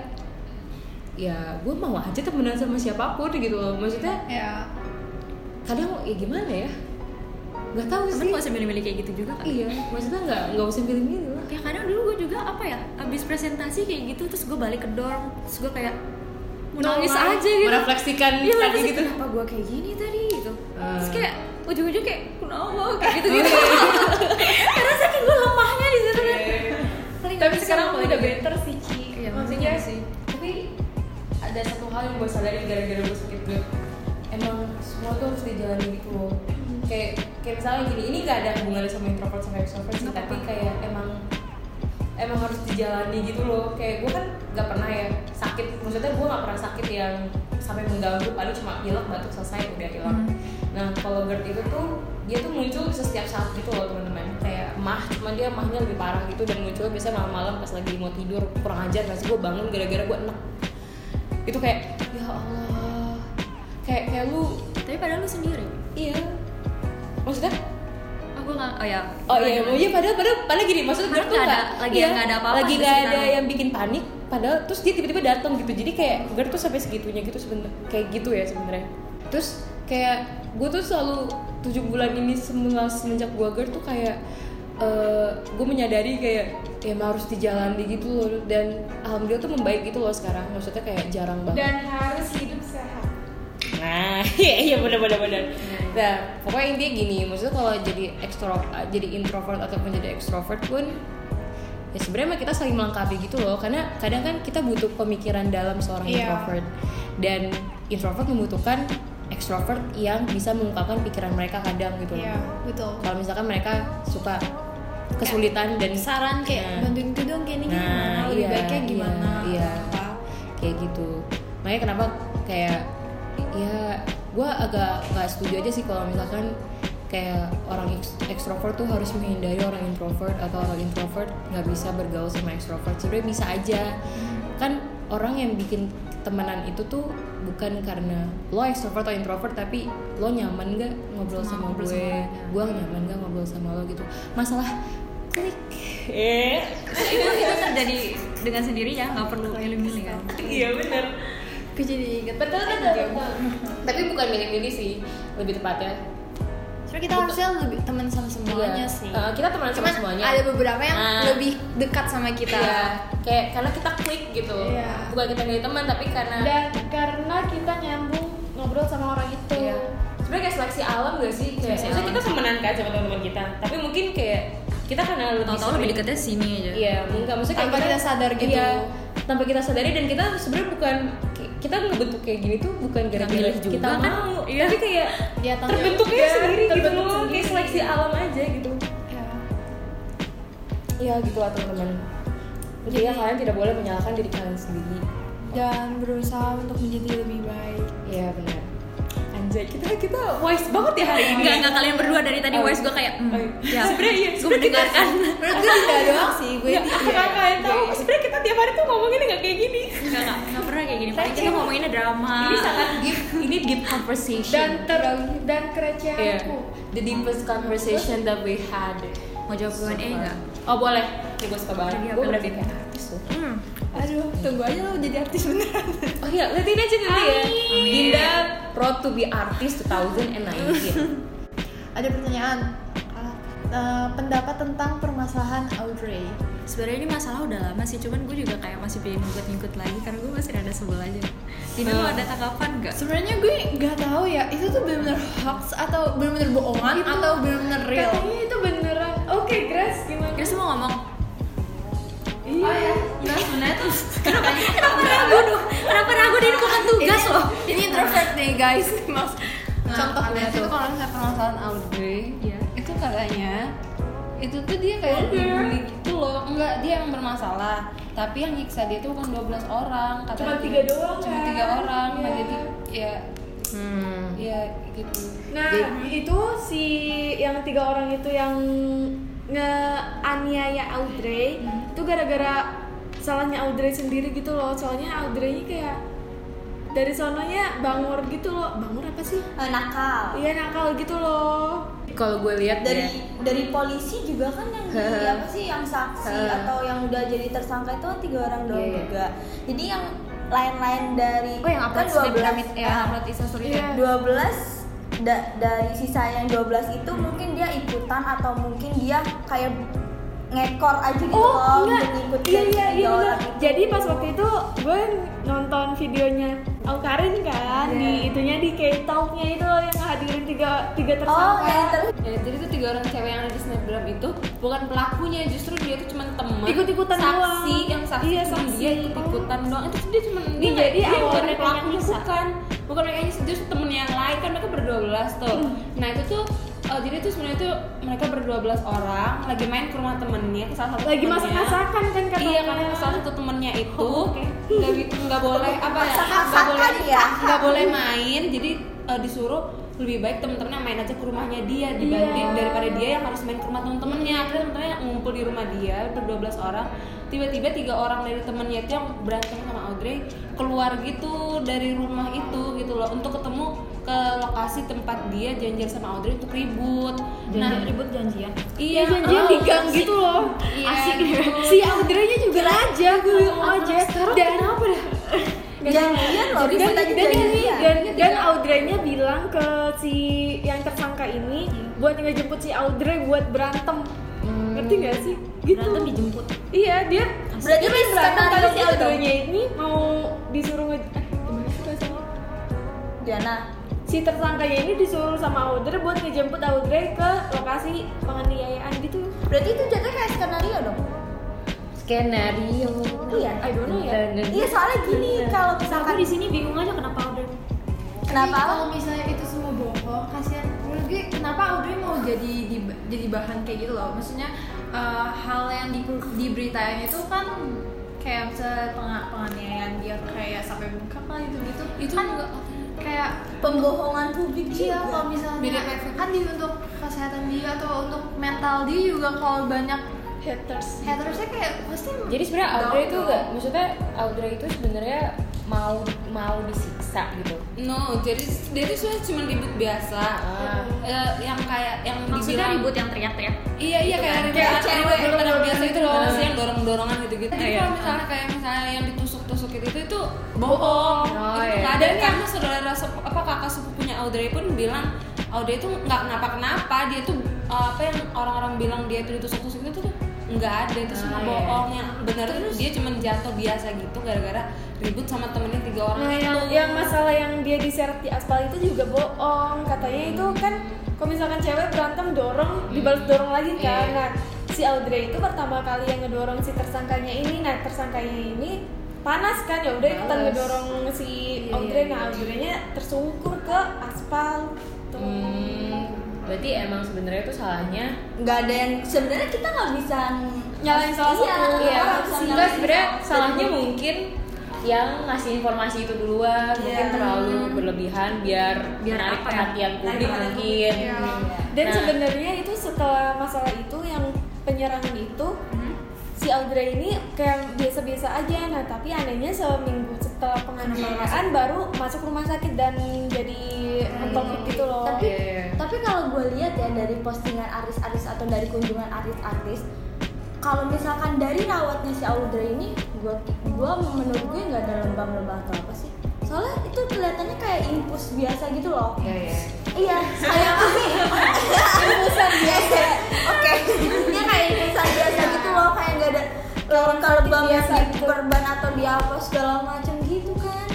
ya gue mau aja temenan sama siapa pun gitu loh. Maksudnya ya kadang ya gimana ya? Gak tahu sih. gak usah milih-milih kayak gitu juga kan Iya, maksudnya nggak nggak usah pilih-pilih lah. ya kadang dulu gue juga apa ya abis presentasi kayak gitu terus gue balik ke dorm terus gue kayak mau nangis Nolai. aja gitu Merefleksikan Iya, tadi gitu. kenapa gue kayak gini tadi gitu terus Ah. kayak ujung-ujung kayak kenapa kayak gitu gitu karena saking gue lemahnya di situ kan nggak tapi sekarang ngomong udah gitu. better sih Ci Iya, maksudnya sih ada satu hal yang gue sadari gara-gara gue sakit gue emang semua tuh harus dijalani gitu loh. Kayak kayak misalnya gini, ini gak ada hubungannya sama introvert sama extrovert sih, tapi kayak emang emang harus dijalani gitu loh. Kayak gue kan gak pernah ya sakit, maksudnya gue gak pernah sakit yang sampai mengganggu, paling cuma pilek batuk selesai udah hilang. Nah kalau GERD itu tuh dia tuh muncul setiap saat gitu loh teman-teman kayak mah cuma dia mahnya lebih parah gitu dan munculnya biasanya malam-malam pas lagi mau tidur kurang ajar nggak sih gue bangun gara-gara gue enek itu kayak ya Allah. Kayak kayak lu tapi padahal lu sendiri. Iya. Maksudnya? Aku nggak oh ya. Oh iya, oh iya padahal padahal padahal gini maksudnya Gert tuh nggak lagi iya, nggak ada apa-apa lagi nggak ada yang bikin panik padahal terus dia tiba-tiba datang gitu. Jadi kayak Gert tuh sampai segitunya gitu sebenarnya kayak gitu ya sebenarnya terus kayak gue tuh selalu tujuh bulan ini semua semenjak gue Gert tuh kayak gue menyadari kayak ya emang harus dijalani gitu loh dan alhamdulillah tuh membaik gitu loh sekarang maksudnya kayak jarang banget dan harus hidup sehat Nah, iya iya benar benar benar. Nah, pokoknya intinya gini, maksudnya kalau jadi ekstro jadi introvert ataupun jadi ekstrovert pun ya sebenarnya kita saling melengkapi gitu loh karena kadang kan kita butuh pemikiran dalam seorang Iya. introvert dan introvert membutuhkan ekstrovert yang bisa mengungkapkan pikiran mereka kadang gitu loh. Iya, betul. Kalau misalkan mereka suka kesulitan dan Saran kayak Nah. bantuin itu dong kayak ini Nah, gimana, lebih iya, baiknya iya, gimana, iya. apa. kayak gitu makanya kenapa kayak ya gue agak nggak setuju aja sih kalau misalkan kayak orang eks- ekstrovert tuh harus menghindari orang introvert atau orang introvert nggak bisa bergaul sama ekstrovert sebenarnya bisa aja kan orang yang bikin temenan itu tuh bukan karena lo ekstrovert atau introvert tapi lo nyaman gak ngobrol sama, ngobrol gue? sama orangnya. gue nyaman gak ngobrol sama lo gitu. Masalah klik. Eh. Itu itu terjadi dengan sendirinya nggak perlu milih-milih kan? Iya bener. Aku jadi inget betul betul betul. tapi bukan milih-milih sih lebih tepatnya Sebenarnya kita harusnya lebih teman sama semuanya Iya. sih. Eh, kita teman sama semuanya ada beberapa yang Ah. lebih dekat sama kita. Iya, kayak karena kita klik gitu Iya. bukan kita milih teman tapi karena dan karena kita nyambung ngobrol sama orang itu Iya. sebenarnya kayak seleksi alam gak sih kayak Seleksi maksudnya alam. kita temenan kan sama teman-teman kita tapi mungkin kayak kita karena lebih tahu-tahu lebih deketnya sini aja Iya, mungkin maksudnya kayak Tanpa kita sadar gitu. Iya, tanpa kita sadari dan kita sebenarnya bukan kita ngebentuk kayak gini tuh bukan gara-gara kita kan? mau, Iya. tapi kayak tahu. terbentuknya Iya, sendiri gitu terbentuk loh, sendiri. kayak seleksi alam aja gitu. Iya. Iya gitu lah teman-teman. Intinya kalian tidak boleh menyalahkan diri kalian sendiri. Dan berusaha untuk menjadi lebih baik. Iya benar. Anjay, kita kita wise banget ya hari ini. Enggak, enggak kalian berdua dari tadi Oh. voice gue kayak mm, Oh, ya sebenarnya iya, gue mendengarkan Menurut gue tidak doang sih, gue Nggak, asal iya. kalian tahu, sebenarnya kita tiap hari tuh ngomonginnya nggak kayak gini. enggak enggak pernah kayak gini paling kita ngomonginnya drama Ini sangat deep, ini deep conversation. dan ter dan Iya. kerecehanku The deepest conversation that we had. mau jawab Q&A enggak Oh boleh, ini gue suka banget. Gue apa udah kayak artis tuh. Aduh, tunggu aja lo jadi artis beneran. Oh iya, liatin aja nanti ya. Dinda Proud to be Artist 2019. Ada pertanyaan. Eh, pendapat tentang permasalahan Audrey. sebenarnya ini masalah udah lama sih cuman gue juga kayak masih pengen ngikut-ngikut lagi karena gue masih ada sebel aja ini lo Hmm. ada tanggapan nggak Sebenarnya gue nggak tahu ya, itu tuh benar-benar hoax atau benar-benar bohongan Itu- atau benar-benar real. katanya itu beneran oke Grace gimana Grace mau ngomong iya Nah, sebenarnya tuh kenapa loh ini introvert nih guys. Mas, Nah, contohnya tuh kalau misalnya permasalahan Audrey, Iya. itu katanya itu tuh dia kayak dibully gitu loh. Enggak, dia yang bermasalah. Tapi yang nyiksa dia tuh bukan 12 orang, katanya. Cuma tiga doang, Cuma kan? tiga orang. Nah, Iya. jadi ya Hmm. ya gitu. Nah, itu si yang tiga orang itu yang ngeaniaya Audrey Hmm. itu gara-gara salahnya Audrey sendiri gitu loh. Soalnya Audrey kayak dari sononya bangor gitu loh. Bangor apa sih? Eh, nakal Iya nakal gitu loh. Kalau gue lihat dari ya, dari polisi juga kan yang di, apa sih yang saksi atau yang udah jadi tersangka itu kan tiga orang doang Iya, iya. juga jadi yang lain-lain dari oh yang upload kan 12 itu ya upload Iya. 12 da- dari sisa yang 12 itu mungkin dia ikutan atau mungkin dia kayak ngekor aja gitu Oh loh enggak, iya iya iya itu. Jadi pas waktu itu gue nonton videonya Aukarin kan Iya. di itunya di K-Talknya itu loh yang ngehadirin tiga tiga oh tersangka. yang terus Ya, jadi tuh tiga orang cewek yang ada di snapgram itu bukan pelakunya, justru dia tuh cuma teman, Ikut-ikutan saksi doang. yang saksi Iya, saksi. dia ikut-ikutan doang. Itu dia cuma Iya, dia, jadi dia bukan pelakunya bukan, bukan mereka justru temen yang lain kan mereka berdua belas tuh. Nah itu tuh eh, jadi tuh sebenarnya tuh mereka berdua belas orang lagi main ke rumah temennya ke salah satu Lagi temennya. masak-masakan kan katanya. Iya karena salah satu temennya itu Oh, oke. nggak boleh apa ya nggak boleh ya. nggak boleh main jadi eh, disuruh lebih baik temen-temennya main aja ke rumahnya dia dibanding Iya. daripada dia yang harus main ke rumah temen-temennya akhirnya temen-temennya ngumpul di rumah dia berdua belas orang tiba-tiba tiga orang dari temennya itu yang berantem sama Audrey keluar gitu dari rumah itu gitu loh untuk ketemu ke lokasi tempat dia janjian sama Audrey untuk ribut. Nah, Nah, ribut janjian. iya janjian oh, di gang gitu loh. Iya, asik. gitu. si Audrey-nya juga aja gue bingung aja dan kenapa dah? Janjian loh dan dan, dan, janjian. dan, dan Audrey-nya bilang ke si yang tersangka ini buat ngejemput si Audrey buat berantem. Ngerti gak sih? Gitu. Berantem dijemput. iya dia Berarti dia berantem kalau si. Audrey-nya ini mau disuruh nge eh, gimana sih bahasanya? Diana si tersangkanya ini disuruh sama Audrey buat ngejemput Audrey ke lokasi penganiayaan gitu. Berarti itu jatuhnya kayak skenario dong? Skenario. Iya. I don't know ya. Iya soalnya gini kalau misalkan di sini bingung aja kenapa udah kenapa? Kalau misalnya itu semua bohong kasihan. Menurut kenapa Audrey mau jadi di, jadi bahan kayak gitu loh? Maksudnya eh, hal yang di, diberitain itu kan kayak misalnya penga- penganiayaan dia kayak sampai bengkak lah gitu gitu Itu kan enggak kayak pembohongan publik Iya, juga kalau misalnya Beda kan di untuk kesehatan dia atau untuk mental dia juga kalau banyak haters hatersnya kayak pasti jadi sebenarnya Audrey itu enggak maksudnya Audrey itu sebenarnya mau mau disiksa gitu No, jadi dia tuh sebenarnya cuma ribut biasa. Ah. Eh, yang kayak yang maksudnya dibilang- ribut yang teriak-teriak. Iya iya kayak ribut Kayak cewek yang dorong-dorongan biasa itu gitu loh, kan. sih yang dorong dorongan gitu gitu. Jadi Iya. kalau misalnya kayak misalnya yang ditusuk-tusuk itu itu bohong. Oh, itu iya. nggak ada karena saudara apa kakak sepupunya Audrey pun bilang Audrey itu nggak kenapa kenapa dia tuh eh, apa yang orang-orang bilang dia itu ditusuk-tusuk itu tuh nggak ada itu semua Ah, iya. bohong yang bener dia cuma jatuh biasa gitu gara-gara ribut sama temennya tiga orang Nah, itu. yang, yang masalah yang dia diseret di aspal itu juga bohong. Katanya itu kan kalau misalkan cewek berantem dorong, dibalas dorong lagi kan. Iya. Nah, si Audrey itu pertama kali yang ngedorong si tersangkanya ini. Nah, tersangkanya ini panas kan ya udah ikutan ngedorong si Iya, Audrey. iya, Nah, iya. Audrey-nya tersungkur ke aspal. Tuh. Hmm, berarti emang sebenarnya itu salahnya nggak ada yang sebenarnya kita nggak bisa Nyalain salah Iya, satu. Iya, nyalain sebenarnya salah salahnya mungkin yang ngasih informasi itu duluan mungkin Iya. terlalu berlebihan biar, Biar menarik apa ya? perhatian publik Menarik mungkin. Iya. Dan Nah. sebenarnya itu setelah masalah itu yang penyerangan itu si Audrey ini kayak biasa-biasa aja. Nah tapi anehnya seminggu setelah penganiayaan baru masuk rumah sakit dan jadi topic gitu loh. tapi Iya, iya. tapi kalau gue lihat ya dari postingan artis-artis atau dari kunjungan artis-artis kalau misalkan dari rawatnya si Audrey ini gue gua menurut gue nggak ada lebam-lebam atau apa sih soalnya itu kelihatannya kayak infus biasa gitu loh Iya, iya. Iya kayak infusan biasa oke ini kayak infusan biasa gitu loh kayak nggak ada lebam yang biasa di perban atau di apa segala macam gitu kan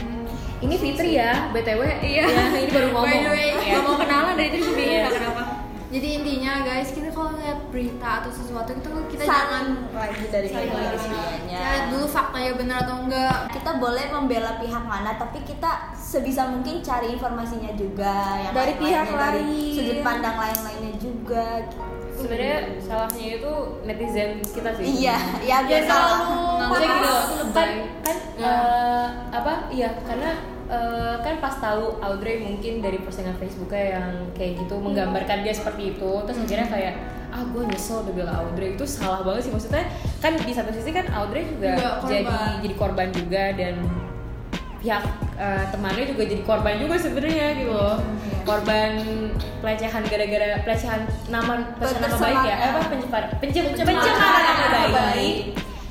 Ini Fitri ya, BTW. Iya. ini baru ngomong. By the way, Iya. Gak mau kenalan dari tadi Iya. kenapa. Jadi intinya guys kita kalau ngeliat berita atau sesuatu itu kita jangan lagi dari kita lagi. lihat dulu faktanya benar atau enggak kita boleh membela pihak mana tapi kita sebisa mungkin cari informasinya juga yang Dari pihak lain-lainnya, dari lain. sudut pandang lain-lainnya juga Sebenarnya salahnya itu netizen kita sih. iya ya Jangan biasa terlalu Maksudnya panas. kan kan eh, apa? Iya, karena eh, kan pas tahu Audrey mungkin dari postingan Facebooknya yang kayak gitu menggambarkan dia seperti itu, terus akhirnya kayak ah gue nyesel udah bilang Audrey itu salah banget sih maksudnya kan di satu sisi kan Audrey juga, korban. jadi jadi korban juga dan pihak eh, temannya juga jadi korban juga sebenarnya gitu loh korban pelecehan gara-gara pelecehan nama pelecehan nama baik ya? Eh, apa? Pencemar pencem, pencemaran nama baik.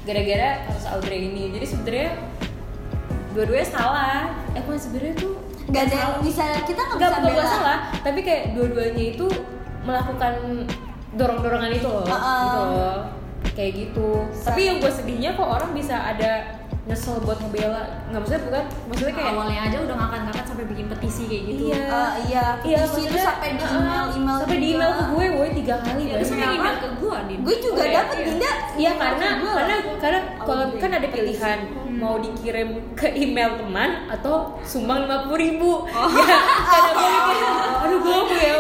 gara-gara kasus Audrey ini. Jadi sebenarnya dua-duanya salah. Eh bukan sebenarnya tuh nggak ada bisa kita nggak bisa bela. salah tapi kayak dua-duanya itu melakukan dorong-dorongan itu loh. Gitu loh. Kayak gitu. Tapi yang gue sedihnya kok orang bisa ada nyesel buat ngebela nggak maksudnya bukan maksudnya kayak awalnya aja udah ngangkat-ngangkat sampai bikin petisi kayak gitu. Iya. Eh, iya Iya, petisi itu maksudnya, sampai di uh, email email sampai di email ke gue, gue tiga kali Ya, terus yang email ke gue, Din. gue juga Oh, iya, dapet iya. Dinda Iya karena gue. karena karena kalau Audrey. kan ada pilihan mau dikirim ke email teman atau sumbang lima puluh ribu. Ya, karena gue mikir, aduh gue mau ya,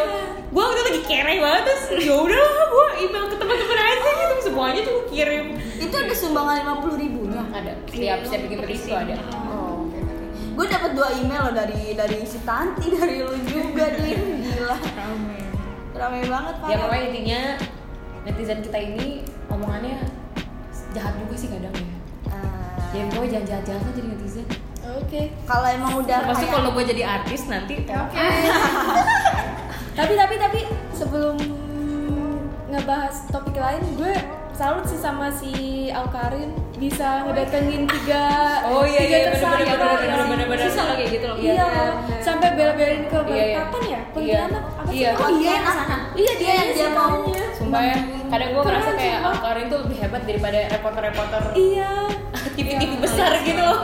gue udah lagi kere banget terus ya udahlah gue email ke teman-teman aja gitu semuanya tuh gue kirim. itu ada sumbangan lima puluh ribunya Ada setiap setiap bikin petisi tuh ada. oh oke oke gue dapet dua email loh dari dari si Tanti dari lu juga Din gila rame banget pak Ya pokoknya intinya netizen kita ini omongannya jahat juga sih kadang ya. Ah, Ya pokoknya jangan jahat-jahat aja jadi netizen. Oke. Kalau emang udah Pasti kayak kalau gue jadi artis nanti Oke. Tapi tapi tapi sebelum ngebahas topik lain, gue salut sih sama si Alkarin bisa ngedatengin tiga Oh iya tiga iya tersangka bener bener yang- bener bener bener Susah loh kayak gitu loh. Iya, sampai bela-belain ke Iya, iya. Balikpapan ya? Iya. Pontianak apa sih? Iya. Oh iya, sana. iya dia yang dia mau Sumpah ya, kadang gue ngerasa Keren, kayak. Alkarin tuh lebih hebat daripada reporter-reporter Iya. TV-TV besar gitu loh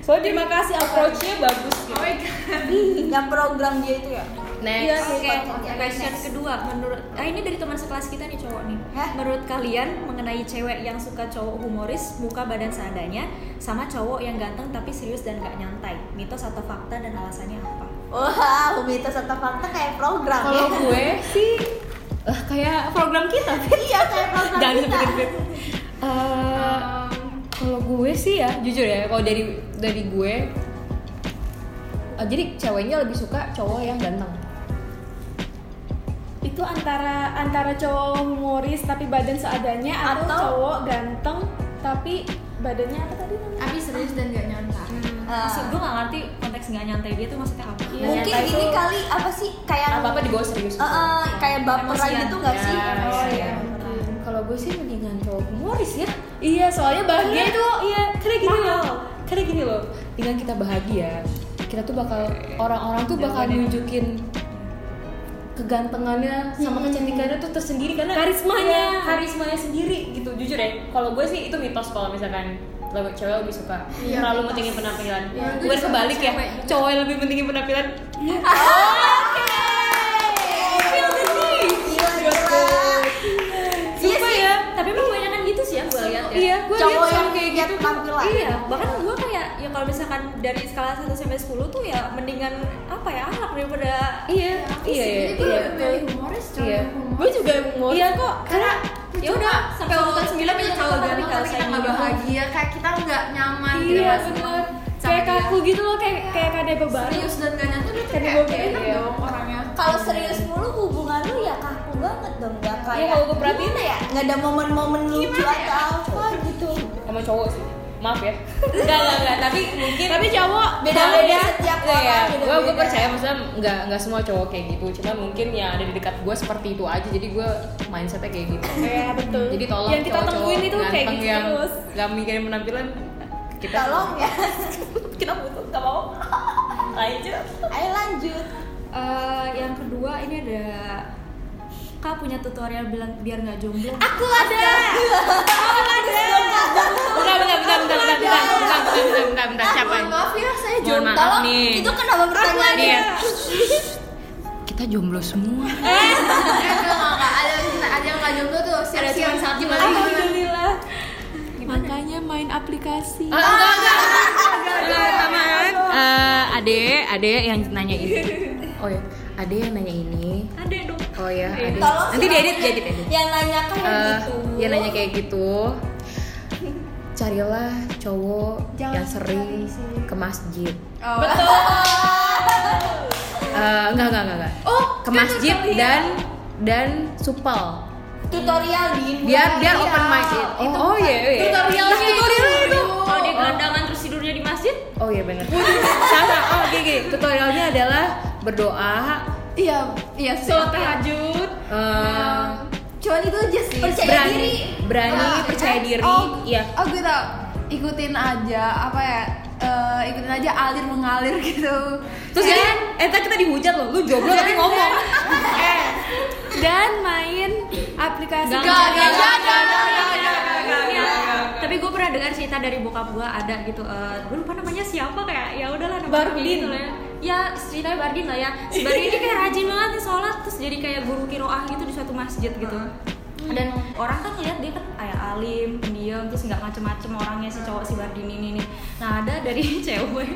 Soalnya terima kasih approach-nya bagus gitu Oh my god. yang program dia itu ya. Next Iya, Oke, Oke, question next. kedua menurut ah ini dari teman sekelas kita nih cowok nih. Hah? Menurut kalian mengenai cewek yang suka cowok humoris, muka badan seadanya, sama cowok yang ganteng tapi serius dan gak nyantai, mitos atau fakta dan alasannya apa? Wah, mitos atau fakta kayak program Kalau ya. gue sih eh, kayak program kita iya kayak program Jangan kita. Eh, Kalau gue sih ya, jujur ya, kalau dari dari gue eh, jadi ceweknya lebih suka cowok yang ganteng. Itu antara antara cowok humoris tapi badan seadanya atau, Atau- cowok ganteng tapi badannya apa tadi namanya? Tapi serius dan gak nyangka. Ah. Maksud gue gak ngerti konteks gak nyantai dia tuh maksudnya apa? Iya. Mungkin Ternyata ini itu- kali apa sih kayak Apa apa dibawa serius. Eh, eh, kayak baperan gitu gak sih? Ya, Oh, ya. iya. Kalau gue sih mendingan cowok humoris ya. Iya, soalnya bahagia itu iya, karena gini mahal. loh. Karena gini loh, dengan kita bahagia, kita tuh bakal orang-orang tuh bakal nunjukin kegantengannya sama kecantikannya tuh tersendiri karena Karismanya. Iya, karismanya sendiri gitu jujur ya. Kalau gue sih itu mitos kalau misalkan lebih cewek lebih suka terlalu mentingin penampilan. Bukan kebalik ya cowok yang lebih mentingin penampilan. Gila, iya gue Cowok lihat yang kayak gitu penampilan. Iya, bahkan gue kayak ya kalau misalkan dari skala 1 sampai 10 tuh ya mendingan apa ya ahlak daripada iya iya iya iya. milih humoris, cowok Iya. Gue juga humoris iya kok Karena ya udah sampai urutan 9 kita punya cowok gak tapi kita nggak bahagia, kayak kita nggak nyaman gitu Iya, sama Kayak kaku gitu loh, kayak kayak kade beban. serius dan gak berarti Kayak kayak iya. dong orangnya. Kalau serius mulu hubungan lu ya kaku banget dong, gak kayak Iya, kalau gue perhatiin ya, nggak ada momen-momen lucu atau apa gitu. sama cowok sih maaf ya enggak enggak enggak tapi mungkin Tapi cowok Beda-beda setiap Iya, orang. ya. Gue gue percaya maksudnya nggak nggak semua cowok kayak gitu. Cuma mungkin yang ada di dekat gue seperti itu aja. Jadi gue mindsetnya kayak gitu. Iya, betul. Jadi tolong yang kita temuin itu kayak gitu yang terus. nggak mikirin penampilan kita Tolong ya. kita butuh nggak mau lanjut Ayo lanjut. Eh, yang kedua ini ada Kak punya tutorial bilang biar nggak jomblo. Aku ada. bentar bentar bentar bentar bentar bentar bentar bentar bentar bentar bentar siapa maaf ya saya jomblo maaf nih itu kenapa pertanyaan ya. kita jomblo semua Eh, ada ada yang nggak jomblo tuh siap siap gimana gimana Alhamdulillah. Makanya main aplikasi. Ah, enggak, enggak, enggak. Enggak, sama. Eh, ade, ade yang nanya ini. Oh ade yang nanya ini. Ada dong. Oh ya, ade. Tolong Nanti diedit, diedit, edit. Yang nanya kan yang Eh, gitu. yang nanya kayak gitu. Carilah cowok Jangan yang sering ke masjid. oh. Eh, enggak, enggak, enggak, enggak. oh Ke masjid dan dan supel. Tutorial di Biar biar open minded. Oh, oh iya, iya. tutorialnya itu itu. Kalau dia gelandangan terus tidurnya di masjid, Oh iya benar. Sama. Oh, gini, gini. Tutorialnya adalah berdoa, iya iya Sholat tahajud. eh, cuman itu aja sih Percaya berani, diri. berani, Ah, percaya eh, diri, oh, iya. oh gue tau ikutin aja apa ya eh, ikutin aja alir mengalir gitu Terus kan, eh kita dihujat loh, lu jomblo tapi ngomong. Eh, dan main aplikasi Gak, Gak, gak, gak, gak, gak, gak, gak, Iya. gak. Tapi gue pernah dengar cerita dari bokap gue ada gitu. eh gue lupa namanya siapa kayak ya udahlah nama Bardin. gitu lah ya. Ya ceritanya Bardin lah ya. Si ini kayak rajin banget nih sholat terus jadi kayak guru kiroah gitu di suatu masjid gitu. Dan orang kan ngeliat dia kan kayak alim, pendiam, terus nggak macem-macem orangnya si cowok si Bardin ini nih. Nah ada dari cewek,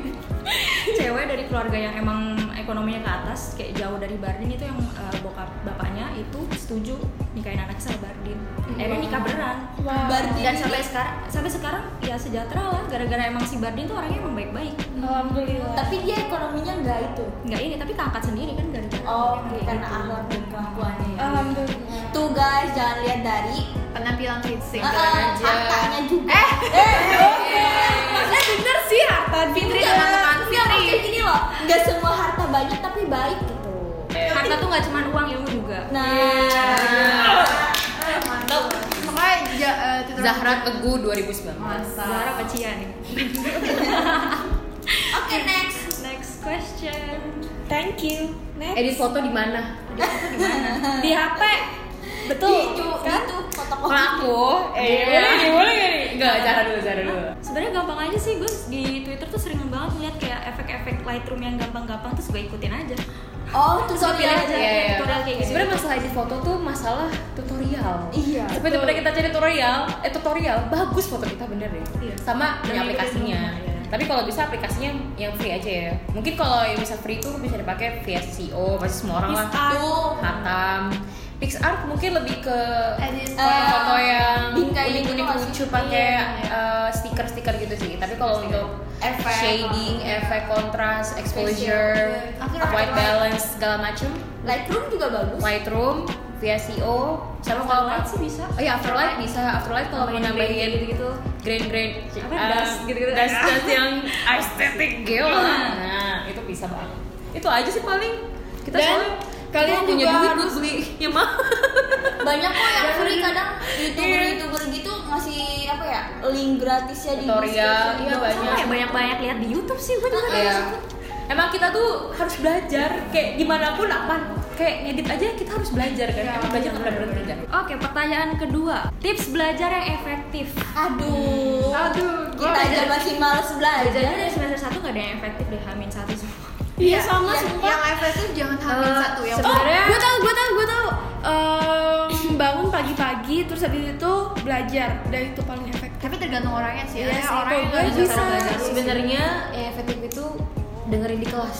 cewek dari keluarga yang emang ekonominya ke atas, kayak jauh dari Bardin itu yang eh, bokap bapaknya itu setuju nikahin anak sama Bardin. Akhirnya nikah beneran. Wow. Bardin Dan sampai sekarang sampai sekarang ya sejahtera lah gara-gara emang si Bardin tuh orangnya emang baik-baik. Alhamdulillah. Tapi dia ekonominya enggak itu. Nggak ini tapi keangkat sendiri kan gara-gara Oh, karena gitu. akhlak dan kelakuannya ya. Alhamdulillah. Tuh guys, jangan lihat dari penampilan fisik uh, hartanya juga. eh Eh, bener sih harta Fitri teman-teman Fitri gini loh. Nggak semua harta banyak tapi baik gitu. Harta tuh nggak cuma uang ilmu juga. Nah. Mantap. makanya ja, eh, Twitter Zahra Teguh 2019 masa Zara apa Cia nih oke next. Next question. Thank you. Next edit foto di mana? Di HP betul. Itu kan? itu foto aku eh boleh boleh nggak nih enggak Zahra dulu Zahra dulu. Sebenarnya gampang aja sih gue di Twitter tuh sering banget ngeliat kayak efek-efek Lightroom yang gampang-gampang terus gue ikutin aja. Oh terus gue pilih tutorial aja. Iya, iya. tutorial kayak gitu. Sebenarnya masalah edit foto tuh masalah tutorial. Iya, tapi daripada kita cari tutorial eh tutorial bagus foto kita bener deh. Iya. sama punya ngikutin aplikasinya. iya. tapi kalau bisa aplikasinya yang free aja ya. Mungkin kalau yang bisa free itu bisa dipakai via SEO pasti semua orang lah. Tuh Hatam PixArt mungkin lebih ke foto-foto yang bingkai unik-unik gitu lucu pakai Iya, eh, stiker-stiker gitu sih. Tapi kalau untuk Efek. shading, efek kontras, exposure, After white balance segala macem. Lightroom juga bagus. Lightroom via CO sama kalau Afterlight sih bisa. Oh iya Afterlight bisa. Afterlight kalau mau Nambahin gitu-gitu. grain grain Apa, dust gitu-gitu. dust dust yang estetik lah nah itu bisa banget. Itu aja sih paling. Kita soalnya kalian punya duit harus- buat beli yang mahal banyak kok yang free kadang youtuber Iya. youtuber gitu ngasih apa ya link gratisnya di Tutorial, iya, banyak. ya banyak-banyak lihat di YouTube sih gue juga Iya. Emang kita tuh harus belajar kayak di mana pun apa kayak ngedit aja kita harus belajar kan. Emang belajar nggak pernah berhenti kan. Oke, pertanyaan kedua. Tips belajar yang efektif. aduh Aduh, kita aja masih males belajar dari semester satu nggak ada yang efektif deh, hamin satu semua. Iya sama yang, sumpah. yang efektif jangan hamil Eh, satu yang sebenarnya- gue tau gue tau gue tau Em, bangun pagi-pagi terus habis itu belajar. Dan itu paling efektif. Tapi tergantung orangnya sih. Iya ada sih, orang gue bisa. cara belajar Sebenarnya yang efektif itu dengerin di kelas.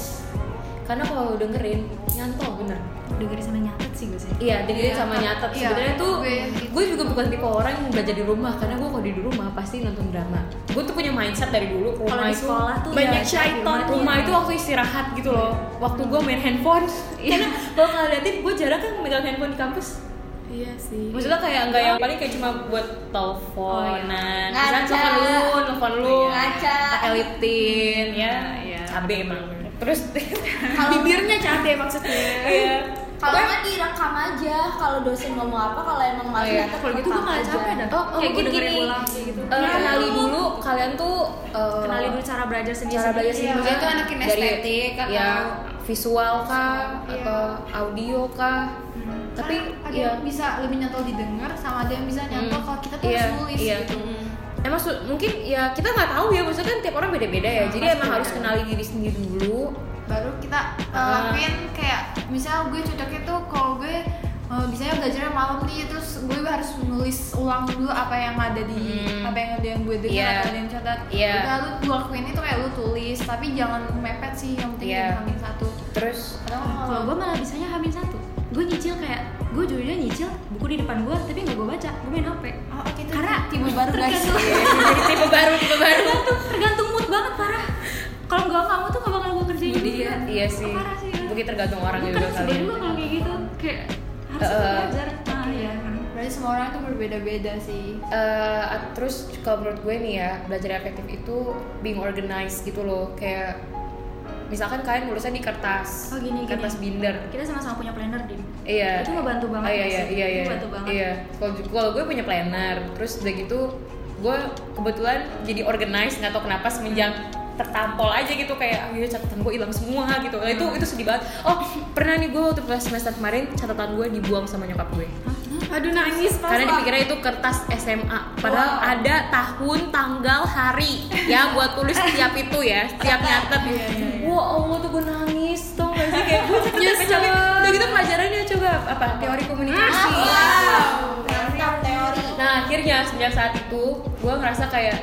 Karena kalau dengerin nyantol bener. Dengerin sama nyatet sih gue sih. Iya, dengerin Iya, sama nyatet. iya, Sebenarnya tuh gue gitu. gue juga bukan tipe orang yang belajar di rumah karena gue kalau di rumah pasti nonton drama. Gue tuh punya mindset dari dulu Kalau rumah di itu sekolah tuh banyak ya, syaitan. di rumah tuh rumah itu waktu istirahat gitu loh waktu gue main handphone karena kalau kalian liatin gue jarang kan megang handphone di kampus iya sih maksudnya kayak enggak yang paling kayak cuma buat teleponan iya. misalnya Ngaca. telepon lu telepon lu Ngaca. pakai liptin ya Iya. cabe emang terus bibirnya cabe maksudnya iya kalau nggak direkam aja kalau dosen ngomong apa kalau emang nggak Oh, iya. Kalau gitu gue aja. capek dah. oh, oh kayak dengerin gini ulang gitu. eh, kenali dulu kalian tuh eh, Kenali dulu cara belajar sendiri. cara belajar sendiri Iya, itu anak kinestetik atau- ya visual kah Iya. atau audio kah tapi Kan ada ya yang bisa lebih nyantol didengar sama ada yang bisa nyantol Hmm. kalau kita tuh Iya, harus nulis iya. gitu Emang su- mungkin ya kita nggak tahu ya maksudnya kan tiap orang beda-beda ya. Jadi pasti emang harus kenali diri sendiri dulu. Baru kita uh, Ah. lakuin kayak misal gue cocoknya tuh kalau gue uh, misalnya belajarnya malam nih terus gue harus nulis ulang dulu apa yang ada di Hmm. apa yang ada yang gue dengar Iya. atau ada yang catat Iya. udah lu lu lakuin itu kayak lu tulis tapi jangan mepet sih yang penting Iya. jangan hamil satu Terus Padahal Kalau gue malah bisanya hamin satu. Gue nyicil kayak gue jujurnya nyicil buku di depan gue tapi nggak gue baca. Gue main HP. oh, oke itu Karena tipe baru guys tergantung- jadi tipe baru tipe baru. tergantung. Kalau nggak kamu tuh nggak bakal gue kerjain Jadi juga. ya, iya sih. Parah sih. ya. Mungkin tergantung orang Gue juga kan kalian. juga kalau kayak gitu kayak harus eh. belajar. Ah ya. berarti semua orang tuh berbeda-beda sih Eh, terus kalau menurut gue nih ya belajar efektif itu being organized gitu loh kayak misalkan kalian nulisnya di kertas Oh, gini, gini. kertas binder Kita sama-sama punya planner di. Iya. Itu ngebantu banget Oh, iya, iya, sih? iya, Itu iya. bantu banget. Iya. Kalau kalau gue punya planner, terus udah gitu gue kebetulan jadi organize nggak tahu kenapa semenjak tertampol aja gitu kayak oh iya catatan gue hilang semua gitu. Nah, itu itu sedih banget. Oh pernah nih gue waktu semester kemarin catatan gue dibuang sama nyokap gue. Aduh nangis pas karena dipikirnya itu kertas SMA padahal ada tahun tanggal hari ya gue tulis setiap itu ya setiap nyatet. Wah Allah tuh gue nangis tau gak sih? Kayak gue capek-capek. Udah gitu pelajarannya coba apa teori komunikasi. Mantap teori. Nah akhirnya sejak saat itu gue ngerasa kayak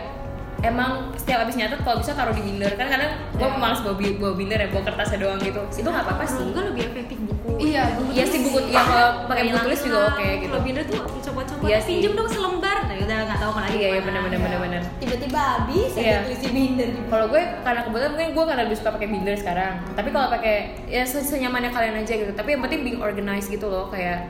emang setiap abis nyatet kalau bisa taruh di binder. Kan kadang gue malas bawa, bawa binder ya bawa kertasnya doang gitu. Itu nggak apa-apa sih. Gue lebih efektif buku. iya buku Iya sih buku ya kalau pakai buku tulis juga oke gitu. Kalau binder tuh coba-coba Iya sih. pinjem dong selembar. Nah, udah nggak tahu lagi. iya iya benar benar benar benar tiba-tiba habis Iya. ada tulis di binder di kalau gue karena kebetulan mungkin gue karena lebih suka pakai binder sekarang. Tapi kalau pakai ya se- senyamannya kalian aja gitu. Tapi yang penting being organized gitu loh kayak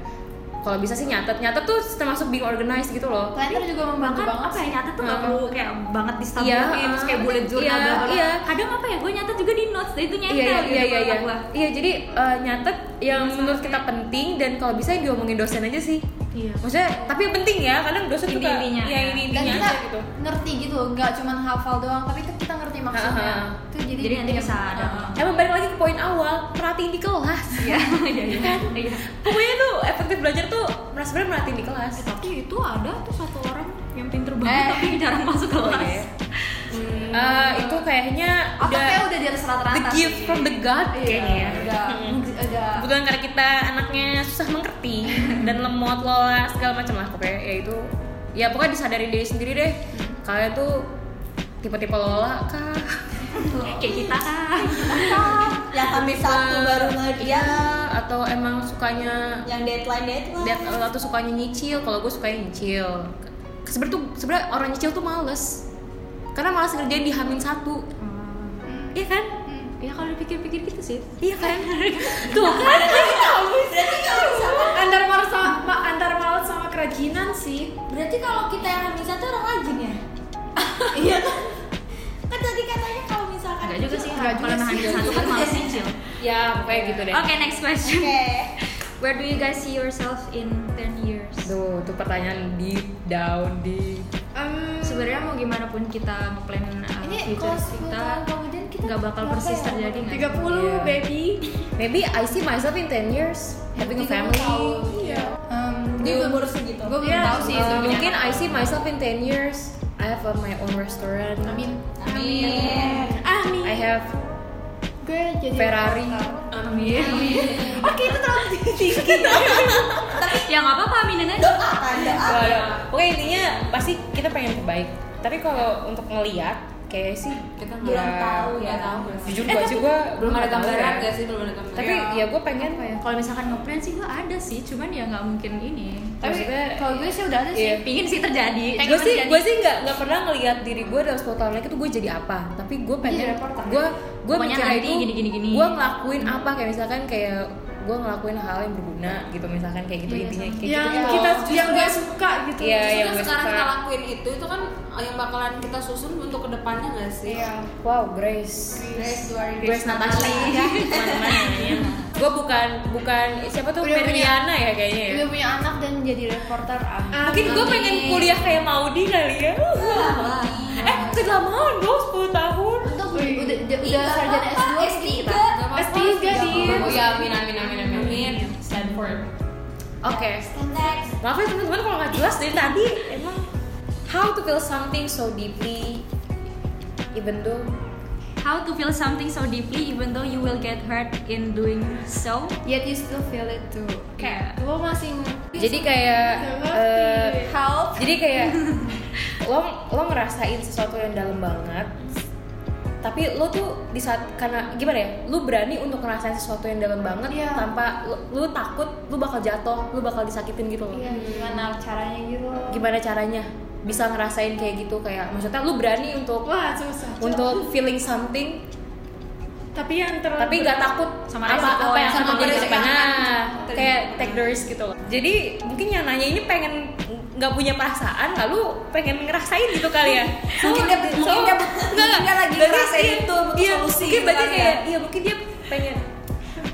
kalau bisa sih nyatet. Nyatet tuh termasuk being organized gitu loh. Planner juga membantu bahkan banget apa ya nyatet tuh nggak perlu kayak banget di stamp Iya, terus kayak uh, bullet journal iya, bla, bla, bla. iya. kadang apa ya gue nyatet juga di notes itu nyetel iya iya gitu iya iya. iya iya jadi eh, nyatet yang menurut kita penting dan kalau bisa yang diomongin dosen aja sih iya. Maksudnya tapi yang penting ya kadang dosen tuh kayak- Inti-intinya, ya ya. ini dan intinya kita aja gitu. ngerti gitu nggak cuma hafal doang tapi kita ngerti maksudnya. Itu jadi Jadi nanti bisa ada. Emang balik lagi ke poin awal perhatiin di kelas. Iya iya iya. Iya. Pokoknya tuh efektif belajar tuh merasa sebenarnya merhatiin di kelas. Eh, tapi itu ada tuh satu orang yang pinter banget Eh. tapi jarang masuk kelas. iya. Eh, itu kayaknya otaknya udah udah di atas rata-rata the gift sih. from the God Iya, kayaknya ya. udah Mm. udah kebetulan karena kita anaknya susah mengerti dan lemot lola segala macam lah. Pokoknya ya itu ya pokoknya disadarin diri sendiri deh. Kalian tuh tipe-tipe lola kah? Kayak kita kan yang kami satu baru ngerti Iya, atau emang sukanya yang deadline deadline. Atau sukanya nyicil? Kalau gue sukanya nyicil. Sebenarnya tuh sebenarnya orang nyicil tuh males karena malas ngerjain di hamin satu. Iya kan? Ya kalau dipikir-pikir gitu sih. Iya kan? Tuh kan? Antara malas sama ma- antara malas sama kerajinan sih. Berarti kalau kita yang hamil satu orang rajin ya? Iya. Kan kan tadi katanya kalau misalkan enggak juga sih kalau sih. satu kan malas nyicil. Ya pokoknya gitu deh. Oke next question. Oke. Where do you guys see yourself in 10 years? Tuh tuh pertanyaan deep down deep sebenarnya mau gimana pun kita ngeplan uh, ini future kalau 10 kita tahun kemudian kita nggak bakal persis ya? terjadi nggak 30 Iya. baby. Maybe I see myself in 10 years having a family. iya. Um, di gue umur segitu. gue belum Iya. tahu sih Uh, mungkin I see myself in 10 years I have uh, my own restaurant. Amin. Amin. Amin I have gue jadi Ferrari. amin. Oke itu terlalu tinggi ya nggak apa-apa aminin aja. Doakan Waduh. Pokoknya intinya pasti kita pengen terbaik. Tapi kalau untuk ngeliat kayak sih kita belum nggak tahu ya. tahu jujur gua sih gua belum ada tahu gambaran ya. nggak sih belum ada gambaran. Tapi ya gue pengen apa ya? Kalau misalkan ngeplan sih gue ada sih. Cuman ya nggak mungkin ini. Tapi kalau gue sih udah ada sih. Iya. pingin sih terjadi. Gue sih gue sih nggak nggak pernah ngelihat diri gue dalam 10 tahun lagi tuh gue jadi apa. Tapi gue pengen Jadi reporter. gue gue mikirnya itu gini, gini, gini. gue ngelakuin apa. Kayak misalkan kayak gue ngelakuin hal yang berguna gitu misalkan kayak gitu Iya, intinya kayak yang gitu. kita Justru yang gak suka gitu. Iya, Justru yang gue sekarang suka. kita lakuin itu itu kan yang bakalan kita susun untuk ke depannya nggak sih? Iya. Wow Grace. Grace Duari Grace Natasha. gue bukan bukan siapa tuh? Meriana ya kayaknya ya. udah punya anak dan jadi reporter. Ah mungkin gue pengen kuliah kayak Maudi kali ya. Eh kelamaan dong 10 tahun. Untuk udah udah, udah sarjana S2 S3 S3 di oh ya amin amin amin amin amin. Stanford oke. Next. Maaf ya teman-teman kalau nggak jelas dari tadi emang how to feel something so deeply even though how to feel something so deeply even though you will get hurt in doing so. Yet you still feel it too. Kayak lo masih jadi kayak eh, help. jadi kayak lo lo ngerasain sesuatu yang dalam banget tapi lo tuh di saat karena gimana ya lo berani untuk ngerasain sesuatu yang dalam banget Iya. tanpa lo, lo takut lo bakal jatuh lo bakal disakitin gitu loh. Iya, gimana caranya gitu gimana caranya bisa ngerasain kayak gitu kayak maksudnya lo berani untuk wah susah untuk feeling something tapi yang terlalu tapi nggak takut Sama apa resiko apa yang akan sama terjadi resiko. depannya. Kayak take the risk gitu loh. Jadi mungkin yang nanya ini pengen nggak punya perasaan lalu pengen ngerasain gitu kali ya. Mungkin dia- mungkin dia- mungkin dia lagi berarti ngerasain iya, itu, butuh iya, solusi mungkin gitu berarti kali ya. kayak iya mungkin dia pengen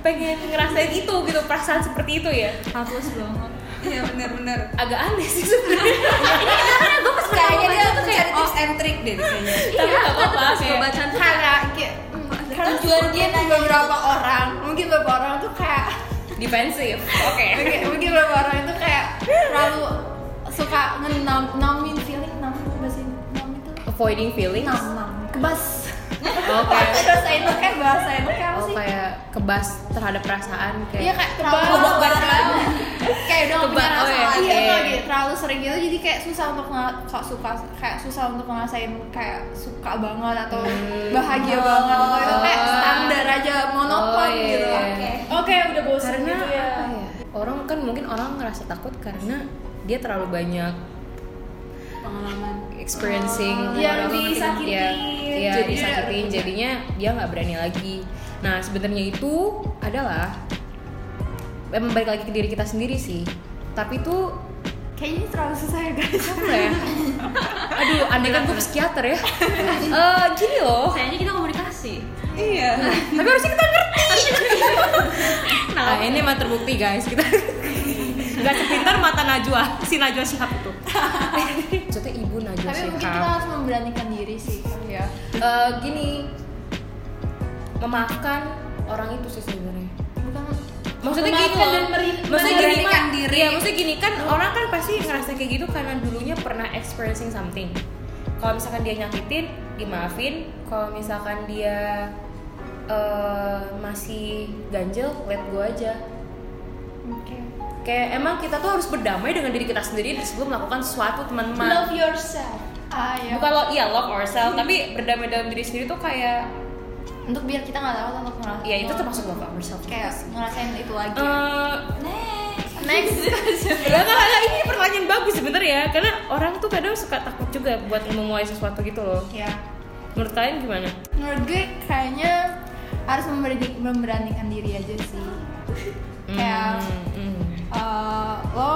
pengen ngerasain itu gitu perasaan seperti itu ya. Hapus banget iya benar-benar. Agak aneh sih sebenarnya. Kayaknya dia mencari tips and trick deh kayaknya. Tapi nggak apa-apa pas gue kayak baca tuh karena kayak karena Tujuan dia mungkin beberapa orang mungkin beberapa orang tuh kayak defensif oke. Mungkin, mungkin beberapa orang itu kayak terlalu suka ngenam namin feeling nam bahasa nam itu? Avoiding feelings? Nam nam. Kebas. Oke bahasa itu kayak bahasa itu kayak apa oh sih? kayak kebas terhadap perasaan kayak Iya kayak terlalu kayak udah gak punya rasa oh iya, lagi. Iya, iya, gitu. terlalu sering gitu jadi kayak susah untuk kok suka kayak susah untuk ngerasain kayak suka banget atau Hmm. bahagia banget atau itu kayak Oh. standar aja monoton Oh, iya, gitu. oke. Oke udah bosan gitu ya. ya? Orang kan mungkin orang ngerasa takut karena dia terlalu banyak pengalaman. experiencing Oh, yang orang- disakitin. ya, ya Jadi- disakitin. jadinya dia nggak berani lagi. Nah sebenarnya itu adalah memang balik lagi ke diri kita sendiri sih. Tapi tuh Kayaknya terlalu susah ya guys. apa ya? Aduh andai kan gue psikiater ya. Eh, gini loh. Kayaknya kita komunikasi. Iya. tapi harusnya kita ngerti. Nah ini mah terbukti guys. Kita nggak sepintar mata Najwa si Najwa Shihab itu. Maksudnya ibu Najwa Tapi mungkin kita harus memberanikan diri sih. Ya. Eh, gini memaafkan orang itu sih sebenarnya. Bukan maksudnya gini loh dan meri- maksudnya gini mah diri. iya maksudnya gini kan orang kan pasti ngerasa kayak gitu karena dulunya pernah experiencing something. Kalau misalkan dia nyakitin dimaafin. Kalau misalkan dia eh, masih ganjel let go aja Oke. kayak emang kita tuh harus berdamai dengan diri kita sendiri sebelum melakukan sesuatu teman-teman love yourself Ah ya. bukan lo iya love ourselves tapi berdamai dalam diri sendiri tuh kayak Untuk biar kita nggak takut untuk ngerasain. ya itu termasuk love ourselves kayak ngerasain itu lagi. Eh, Next. Enggak, enggak, enggak, ini pertanyaan bagus sebenarnya ya Karena orang tuh kadang suka takut juga buat memulai sesuatu gitu loh ya. Menurut kalian gimana? Menurut gue kayaknya harus memberani, memberanikan diri aja sih. Kayak Hmm, hmm. eh, lo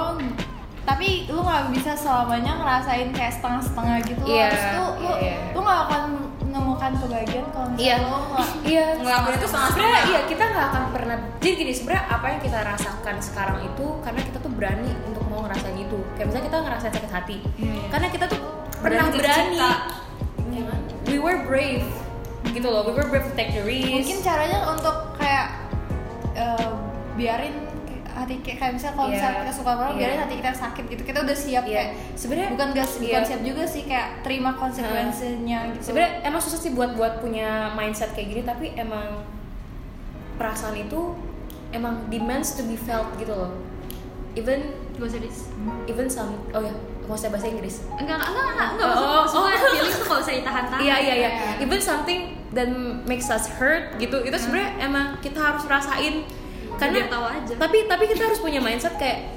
tapi lu nggak bisa selamanya ngerasain kayak setengah-setengah gitu Iya, Harus tuh lu iya, iya. lu nggak akan menemukan kebahagiaan kalau misalnya Iya. lo nggak Iya, Ngelakuin itu sebenarnya iya kita nggak akan pernah. Jadi gini sebenarnya apa yang kita rasakan sekarang itu karena kita tuh berani untuk mau ngerasain itu. Kayak misalnya kita ngerasain sakit hati, Iya, iya. karena kita tuh pernah Berani berani. Ya kan? We were brave, gitu loh. We were brave to take the risk. mungkin caranya untuk kayak eh, biarin hati kayak kayak misalnya kalau Iya. misalnya kita suka orang Iya. biarin hati kita sakit gitu kita udah siap Iya. kayak Sebenarnya bukan gak iya. bukan siap juga sih kayak terima konsekuensinya gitu sebenarnya emang susah sih buat buat punya mindset kayak gini tapi emang perasaan itu emang demands to be felt gitu loh even usah dis. even some oh ya mau saya bahasa Inggris Enggak, enggak, enggak, enggak, enggak. Oh, Maksud- maksudnya oh. feeling tuh kalau saya tahan-tahan. iya iya iya Iya. even something that makes us hurt gitu itu sebenarnya emang kita harus rasain karena Biar tahu aja. tapi tapi kita harus punya mindset kayak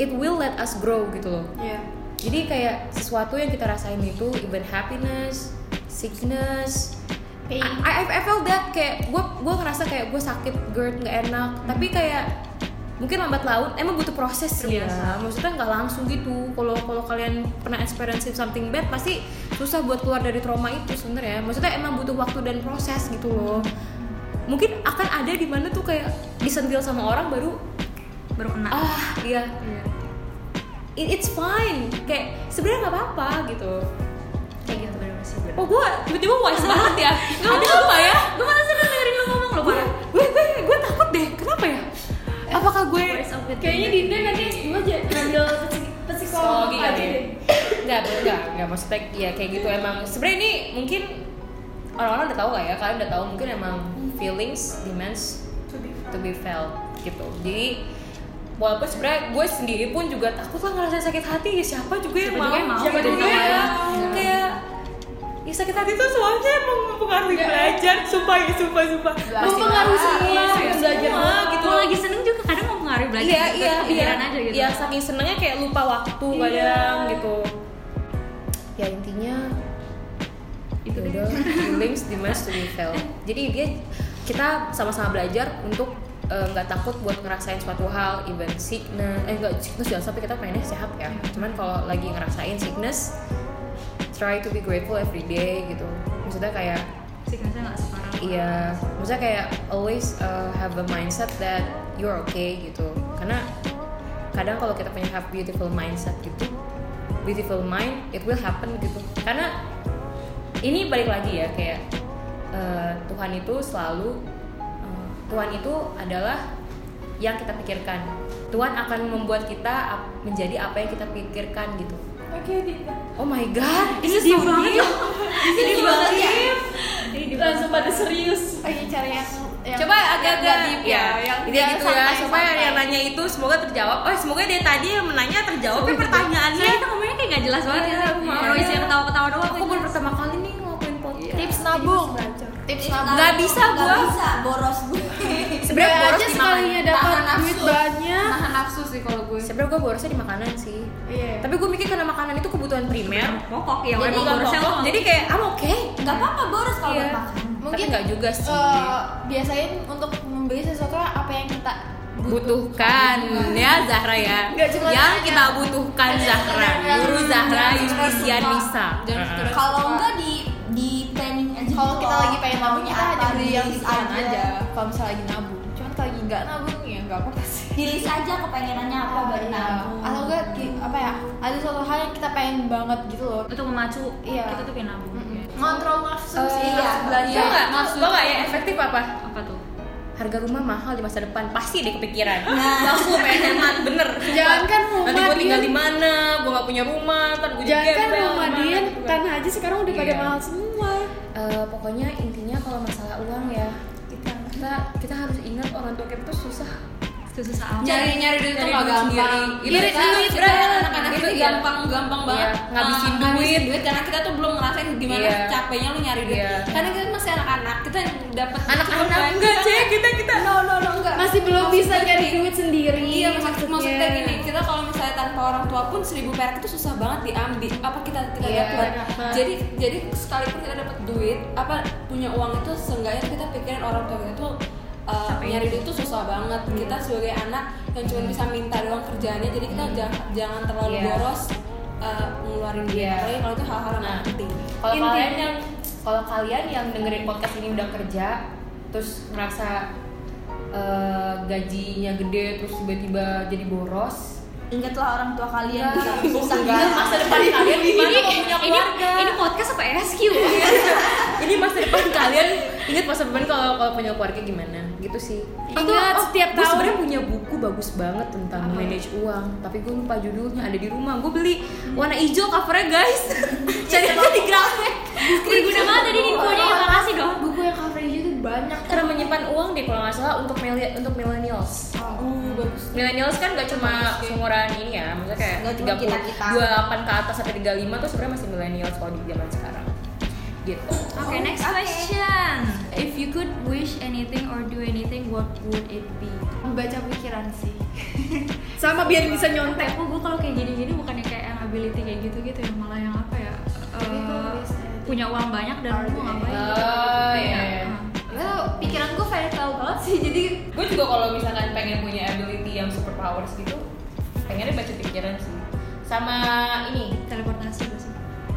it will let us grow gitu loh. Iya. jadi kayak sesuatu yang kita rasain itu even happiness sickness. Pain. I, I, I felt that kayak gue gue ngerasa kayak gue sakit GERD nggak enak. Tapi kayak mungkin lambat laun emang butuh proses sih ya. Maksudnya nggak langsung gitu. Kalau kalau kalian pernah experiencing something bad pasti susah buat keluar dari trauma itu sebenarnya. Maksudnya emang butuh waktu dan proses gitu loh mungkin akan ada di mana tuh kayak disentil sama orang baru baru kena. ah iya. It- it's fine. Kayak sebenarnya nggak apa-apa gitu. Kayak gitu bener sih. bener. oh gue tiba-tiba wise banget ya. Nggak apa ya? Gue malah seneng dengerin lo ngomong lo gue parah. gue gue gue takut deh. Kenapa ya? Apakah gue kayaknya Dinda nanti S2 aja ngambil psik- psikologi aja ya? deh. Nggak nggak nggak maksudnya ya kayak gitu emang. Sebenarnya ini mungkin orang-orang udah tahu lah ya? Kalian udah tahu mungkin emang feelings demands to be felt. gitu. Jadi walaupun sebenarnya gue sendiri pun juga takut lah ngerasain sakit hati ya siapa juga yang Siapa mau? juga yang mau, siapa gitu. juga kan. ya kayak ya sakit hati tuh soalnya emang mempengaruhi belajar. Sumpah ya sumpah sumpah. Mempengaruhi semua Iya, yang belajar semua gitu Kalau lagi seneng juga kadang mau pengaruhi belajar. iya gitu, iya iya. aja gitu. iya saking senengnya kayak lupa waktu kadang gitu. Ya intinya itu udah feelings demands to be felt. Jadi dia kita sama-sama belajar untuk eh, nggak takut buat ngerasain suatu hal even sickness eh enggak sickness jangan sampai kita pengennya sehat ya cuman kalau lagi ngerasain sickness try to be grateful every day gitu maksudnya kayak Sicknessnya nggak separah. Iya, maksudnya kayak always uh, have a mindset that you're okay gitu. Karena kadang kalau kita punya have beautiful mindset gitu, beautiful mind, it will happen gitu. Karena ini balik lagi ya kayak uh, Tuhan itu selalu uh, Tuhan itu adalah yang kita pikirkan. Tuhan akan membuat kita ap- menjadi apa yang kita pikirkan gitu. oke Dinda Oh my god, is so deep. Ini banget ya. langsung pada serius lagi cari yang, yang Coba yang agak-agak deep ya, yang dia gitu ya. Supaya santai. yang nanya itu semoga terjawab. Oh, semoga dia tadi yang menanya terjawab ya pertanyaannya. Soalnya kita ngomongnya kayak gak jelas banget ya. Iya, maaf. Kalau isinya ketawa-ketawa doang. Aku baru pertama kali nih. Tips nabung. Tips nabung. Nggak bisa Nggak gua. bisa boros gue Sebenarnya Gue boros aja sekalinya dapat duit banyak. Nahan nafsu sih kalau gue Sebenarnya gue borosnya di makanan sih. iya. Tapi gue mikir karena makanan itu kebutuhan primer. Pokok ya, Jadi borosnya pokok. Jadi kayak I'm okay. nggak apa-apa boros kalau Iya. buat makan. Mungkin nggak juga sih. Eh, biasain untuk membeli sesuatu apa yang kita butuhkan. ya Zahra ya. Yang kita butuhkan Zahra. Guru Zahra Justisia Nisa Kalau enggak di. Kalau kita lagi pengen nabung kita hanya apa, beli yang diskon aja. kalau misalnya lagi nabung. Cuman kalau lagi nggak nabung ya nggak apa-apa sih. Di list aja kepengenannya apa baru Iya. nabung. atau enggak apa ya ada suatu hal yang kita pengen banget gitu loh. Untuk memacu Iya. kita tuh pengen nabung. Ngontrol nafsu Eh, sih iya. nafsu belanja. Tau nggak ya efektif apa? Apa tuh harga rumah mahal di masa depan pasti deh kepikiran aku pengen hemat bener Jangankan rumah, nanti gue tinggal di mana gue gak punya rumah ntar gue Jangan kan rumah Dian, gitu kan. tanah aja sekarang udah pada Iya. mahal semua. Eh, pokoknya intinya kalau masalah uang ya kita kita kita harus ingat orang tua kita tuh susah susah amat nyari nyari duit nggak duit gampang Irit duit, kita anak-anak Itu iya. gampang gampang banget Iya, ngabisin eh, duit. duit karena kita tuh belum ngerasain gimana Iya. capeknya lu nyari duit Iya. karena kita masih anak-anak kita dapat anak-anak enggak cek kita kita no no no enggak Masih belum bisa nyari duit sendiri. Iya maksud, maksudnya gini kita kalau misalnya tanpa orang tua pun seribu perak itu susah banget diambil apa kita dapat dapat. jadi jadi sekalipun kita dapat duit apa punya uang itu seenggaknya kita pikirin orang tua kita tuh uh, nyari duit itu susah banget. Kita sebagai anak yang cuma bisa minta doang kerjaannya jadi kita jangan jangan terlalu Iya. boros uh, ngeluarin duit. Apalagi kalau itu hal-hal yang Nah. penting. kalau Intinya- kalian yang kalau kalian yang dengerin podcast ini udah kerja terus ngerasa eh, gajinya gede terus tiba-tiba jadi boros Ingatlah orang tua kalian di saat susah masa depan kalian gimana kalau punya ini keluarga? ini podcast apa SQ ini masa depan kalian ingat masa depan kalau kalau punya keluarga gimana? Gitu sih. Ingat, setiap gue tahun- sebenarnya punya buku bagus banget tentang manage uang tapi gue lupa judulnya ada di rumah. Gue beli warna hijau covernya guys. Cari aja di grafik. Berguna banget tadi infonya ya makasih dong. Buku yang cover itu banyak cara menyimpan uang deh kalau nggak salah untuk mili- untuk millennials. Oh bagus. Millennials kan gak cuma seumuran ini ya maksudnya kayak cuma 30 kita-kita. 28 ke atas sampai 35 tuh sebenarnya masih millennials kalau di zaman sekarang gitu Oke, next question. If you could wish anything or do anything, what would it be? membaca pikiran sih Sama biar bisa nyontek. Aku gue kalau kayak gini-gini bukannya kayak yang ability kayak gitu-gitu ya, malah yang apa ya? Biasanya punya uang banyak dan mau ngapain? Oh, iya. Kayak, itu pikiran gue kayak tahu banget sih jadi gue juga kalau misalkan pengen punya ability yang super powers gitu pengennya baca pikiran sih sama ini teleportasi sih?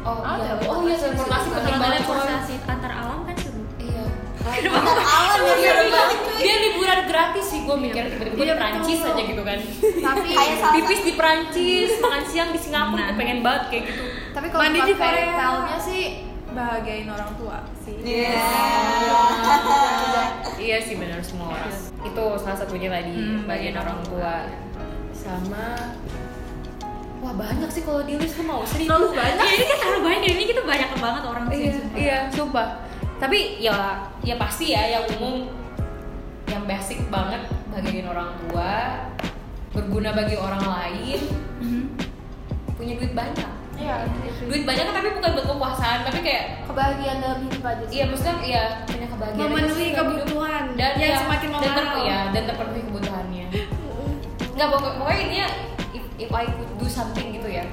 Oh Ah, iya oh iya banget coy teleportasi antar alam kan seru. iya alam ya Iya, iya. dia liburan gratis sih gue mikir tiba-tiba Iya, di Prancis aja gitu kan tapi pipis di Prancis makan siang di Singapura Nah. gue pengen banget kayak gitu tapi kalau Mandi di Korea. tale-nya sih bahagiain orang tua sih iya sih benar semua orang itu salah satunya tadi Hmm, bagian orang tua sama wah banyak sih kalau di list tuh mau seribu Terlalu banyak. Iya, ini kan terlalu banyak. Ini kita banyak banget orang sih. iya sumpah. iya sumpah tapi ya ya pasti ya yang umum yang basic banget bagian orang tua berguna bagi orang lain Mhm. punya duit banyak iya duit banyak kan tapi bukan buat kepuasan tapi kayak kebahagiaan dalam hidup aja sih iya maksudnya iya punya kebahagiaan Memenuhi kebutuhan dan yang ya, semakin dan ter, memahal. ya, dan terpenuhi kebutuhannya nggak pokok- pokoknya intinya if, I could do something gitu ya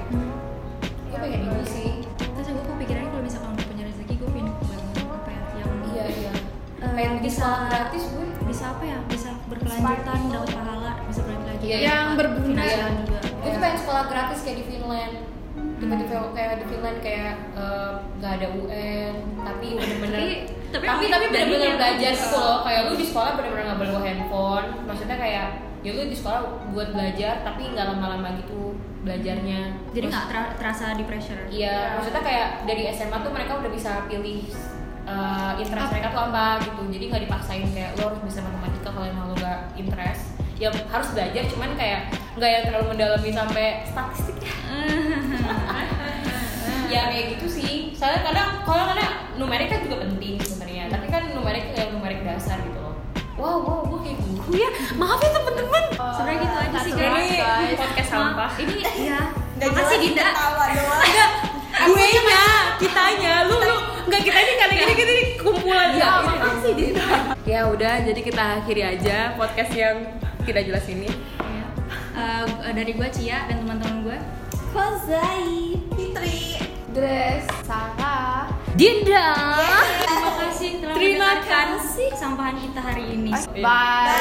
gue pengen ini sih Terus gue kepikirannya kalau misalkan udah punya rezeki, gue pengen buat apa ya? Yang iya iya eh, pengen bisa sekolah gratis gue bisa apa ya? Bisa berkelanjutan, dapat pahala, bisa berkelanjutan. Iya, yang berguna. Juga. gue tuh pengen sekolah gratis kayak di Finland tiba-tiba kayak di Finland kayak eh, nggak ada UN tapi bener-bener Tapi- tapi tapi bener-bener yang belajar bagus. gitu loh kayak lu di sekolah bener-bener nggak boleh bawa handphone maksudnya kayak ya lu di sekolah buat belajar tapi nggak lama-lama gitu belajarnya Jadi nggak ter- terasa di pressure. Iya, maksudnya kayak dari SMA tuh mereka udah bisa pilih uh, interest mereka tuh apa gitu. Jadi nggak dipaksain kayak lo harus bisa matematika kalau emang lo nggak interest. Ya harus belajar, cuman kayak nggak yang terlalu mendalami sampai statistik ya. ya kayak gitu sih. Soalnya kadang kalau kadang numerik kan juga penting sebenarnya. Tapi kan numerik kayak numerik dasar gitu. Wow, wow, gue kayak guru ya. Maaf ya temen-temen. Sebenarnya gitu aja sih Ini guys. podcast Maaf, sampah. Ini ya. Makasih Dinda. tawa doang enggak gue nya kitanya lu lu enggak kita ini kali ini kita ini kumpulan ya makasih Dinda ya udah jadi kita akhiri aja podcast yang tidak jelas ini Ya. Eh, dari gue Cia dan teman-teman gue. Kozai Fitri dress Sarah Dinda Terima kasih telah Terima kasih. sampahan kita hari ini. Bye.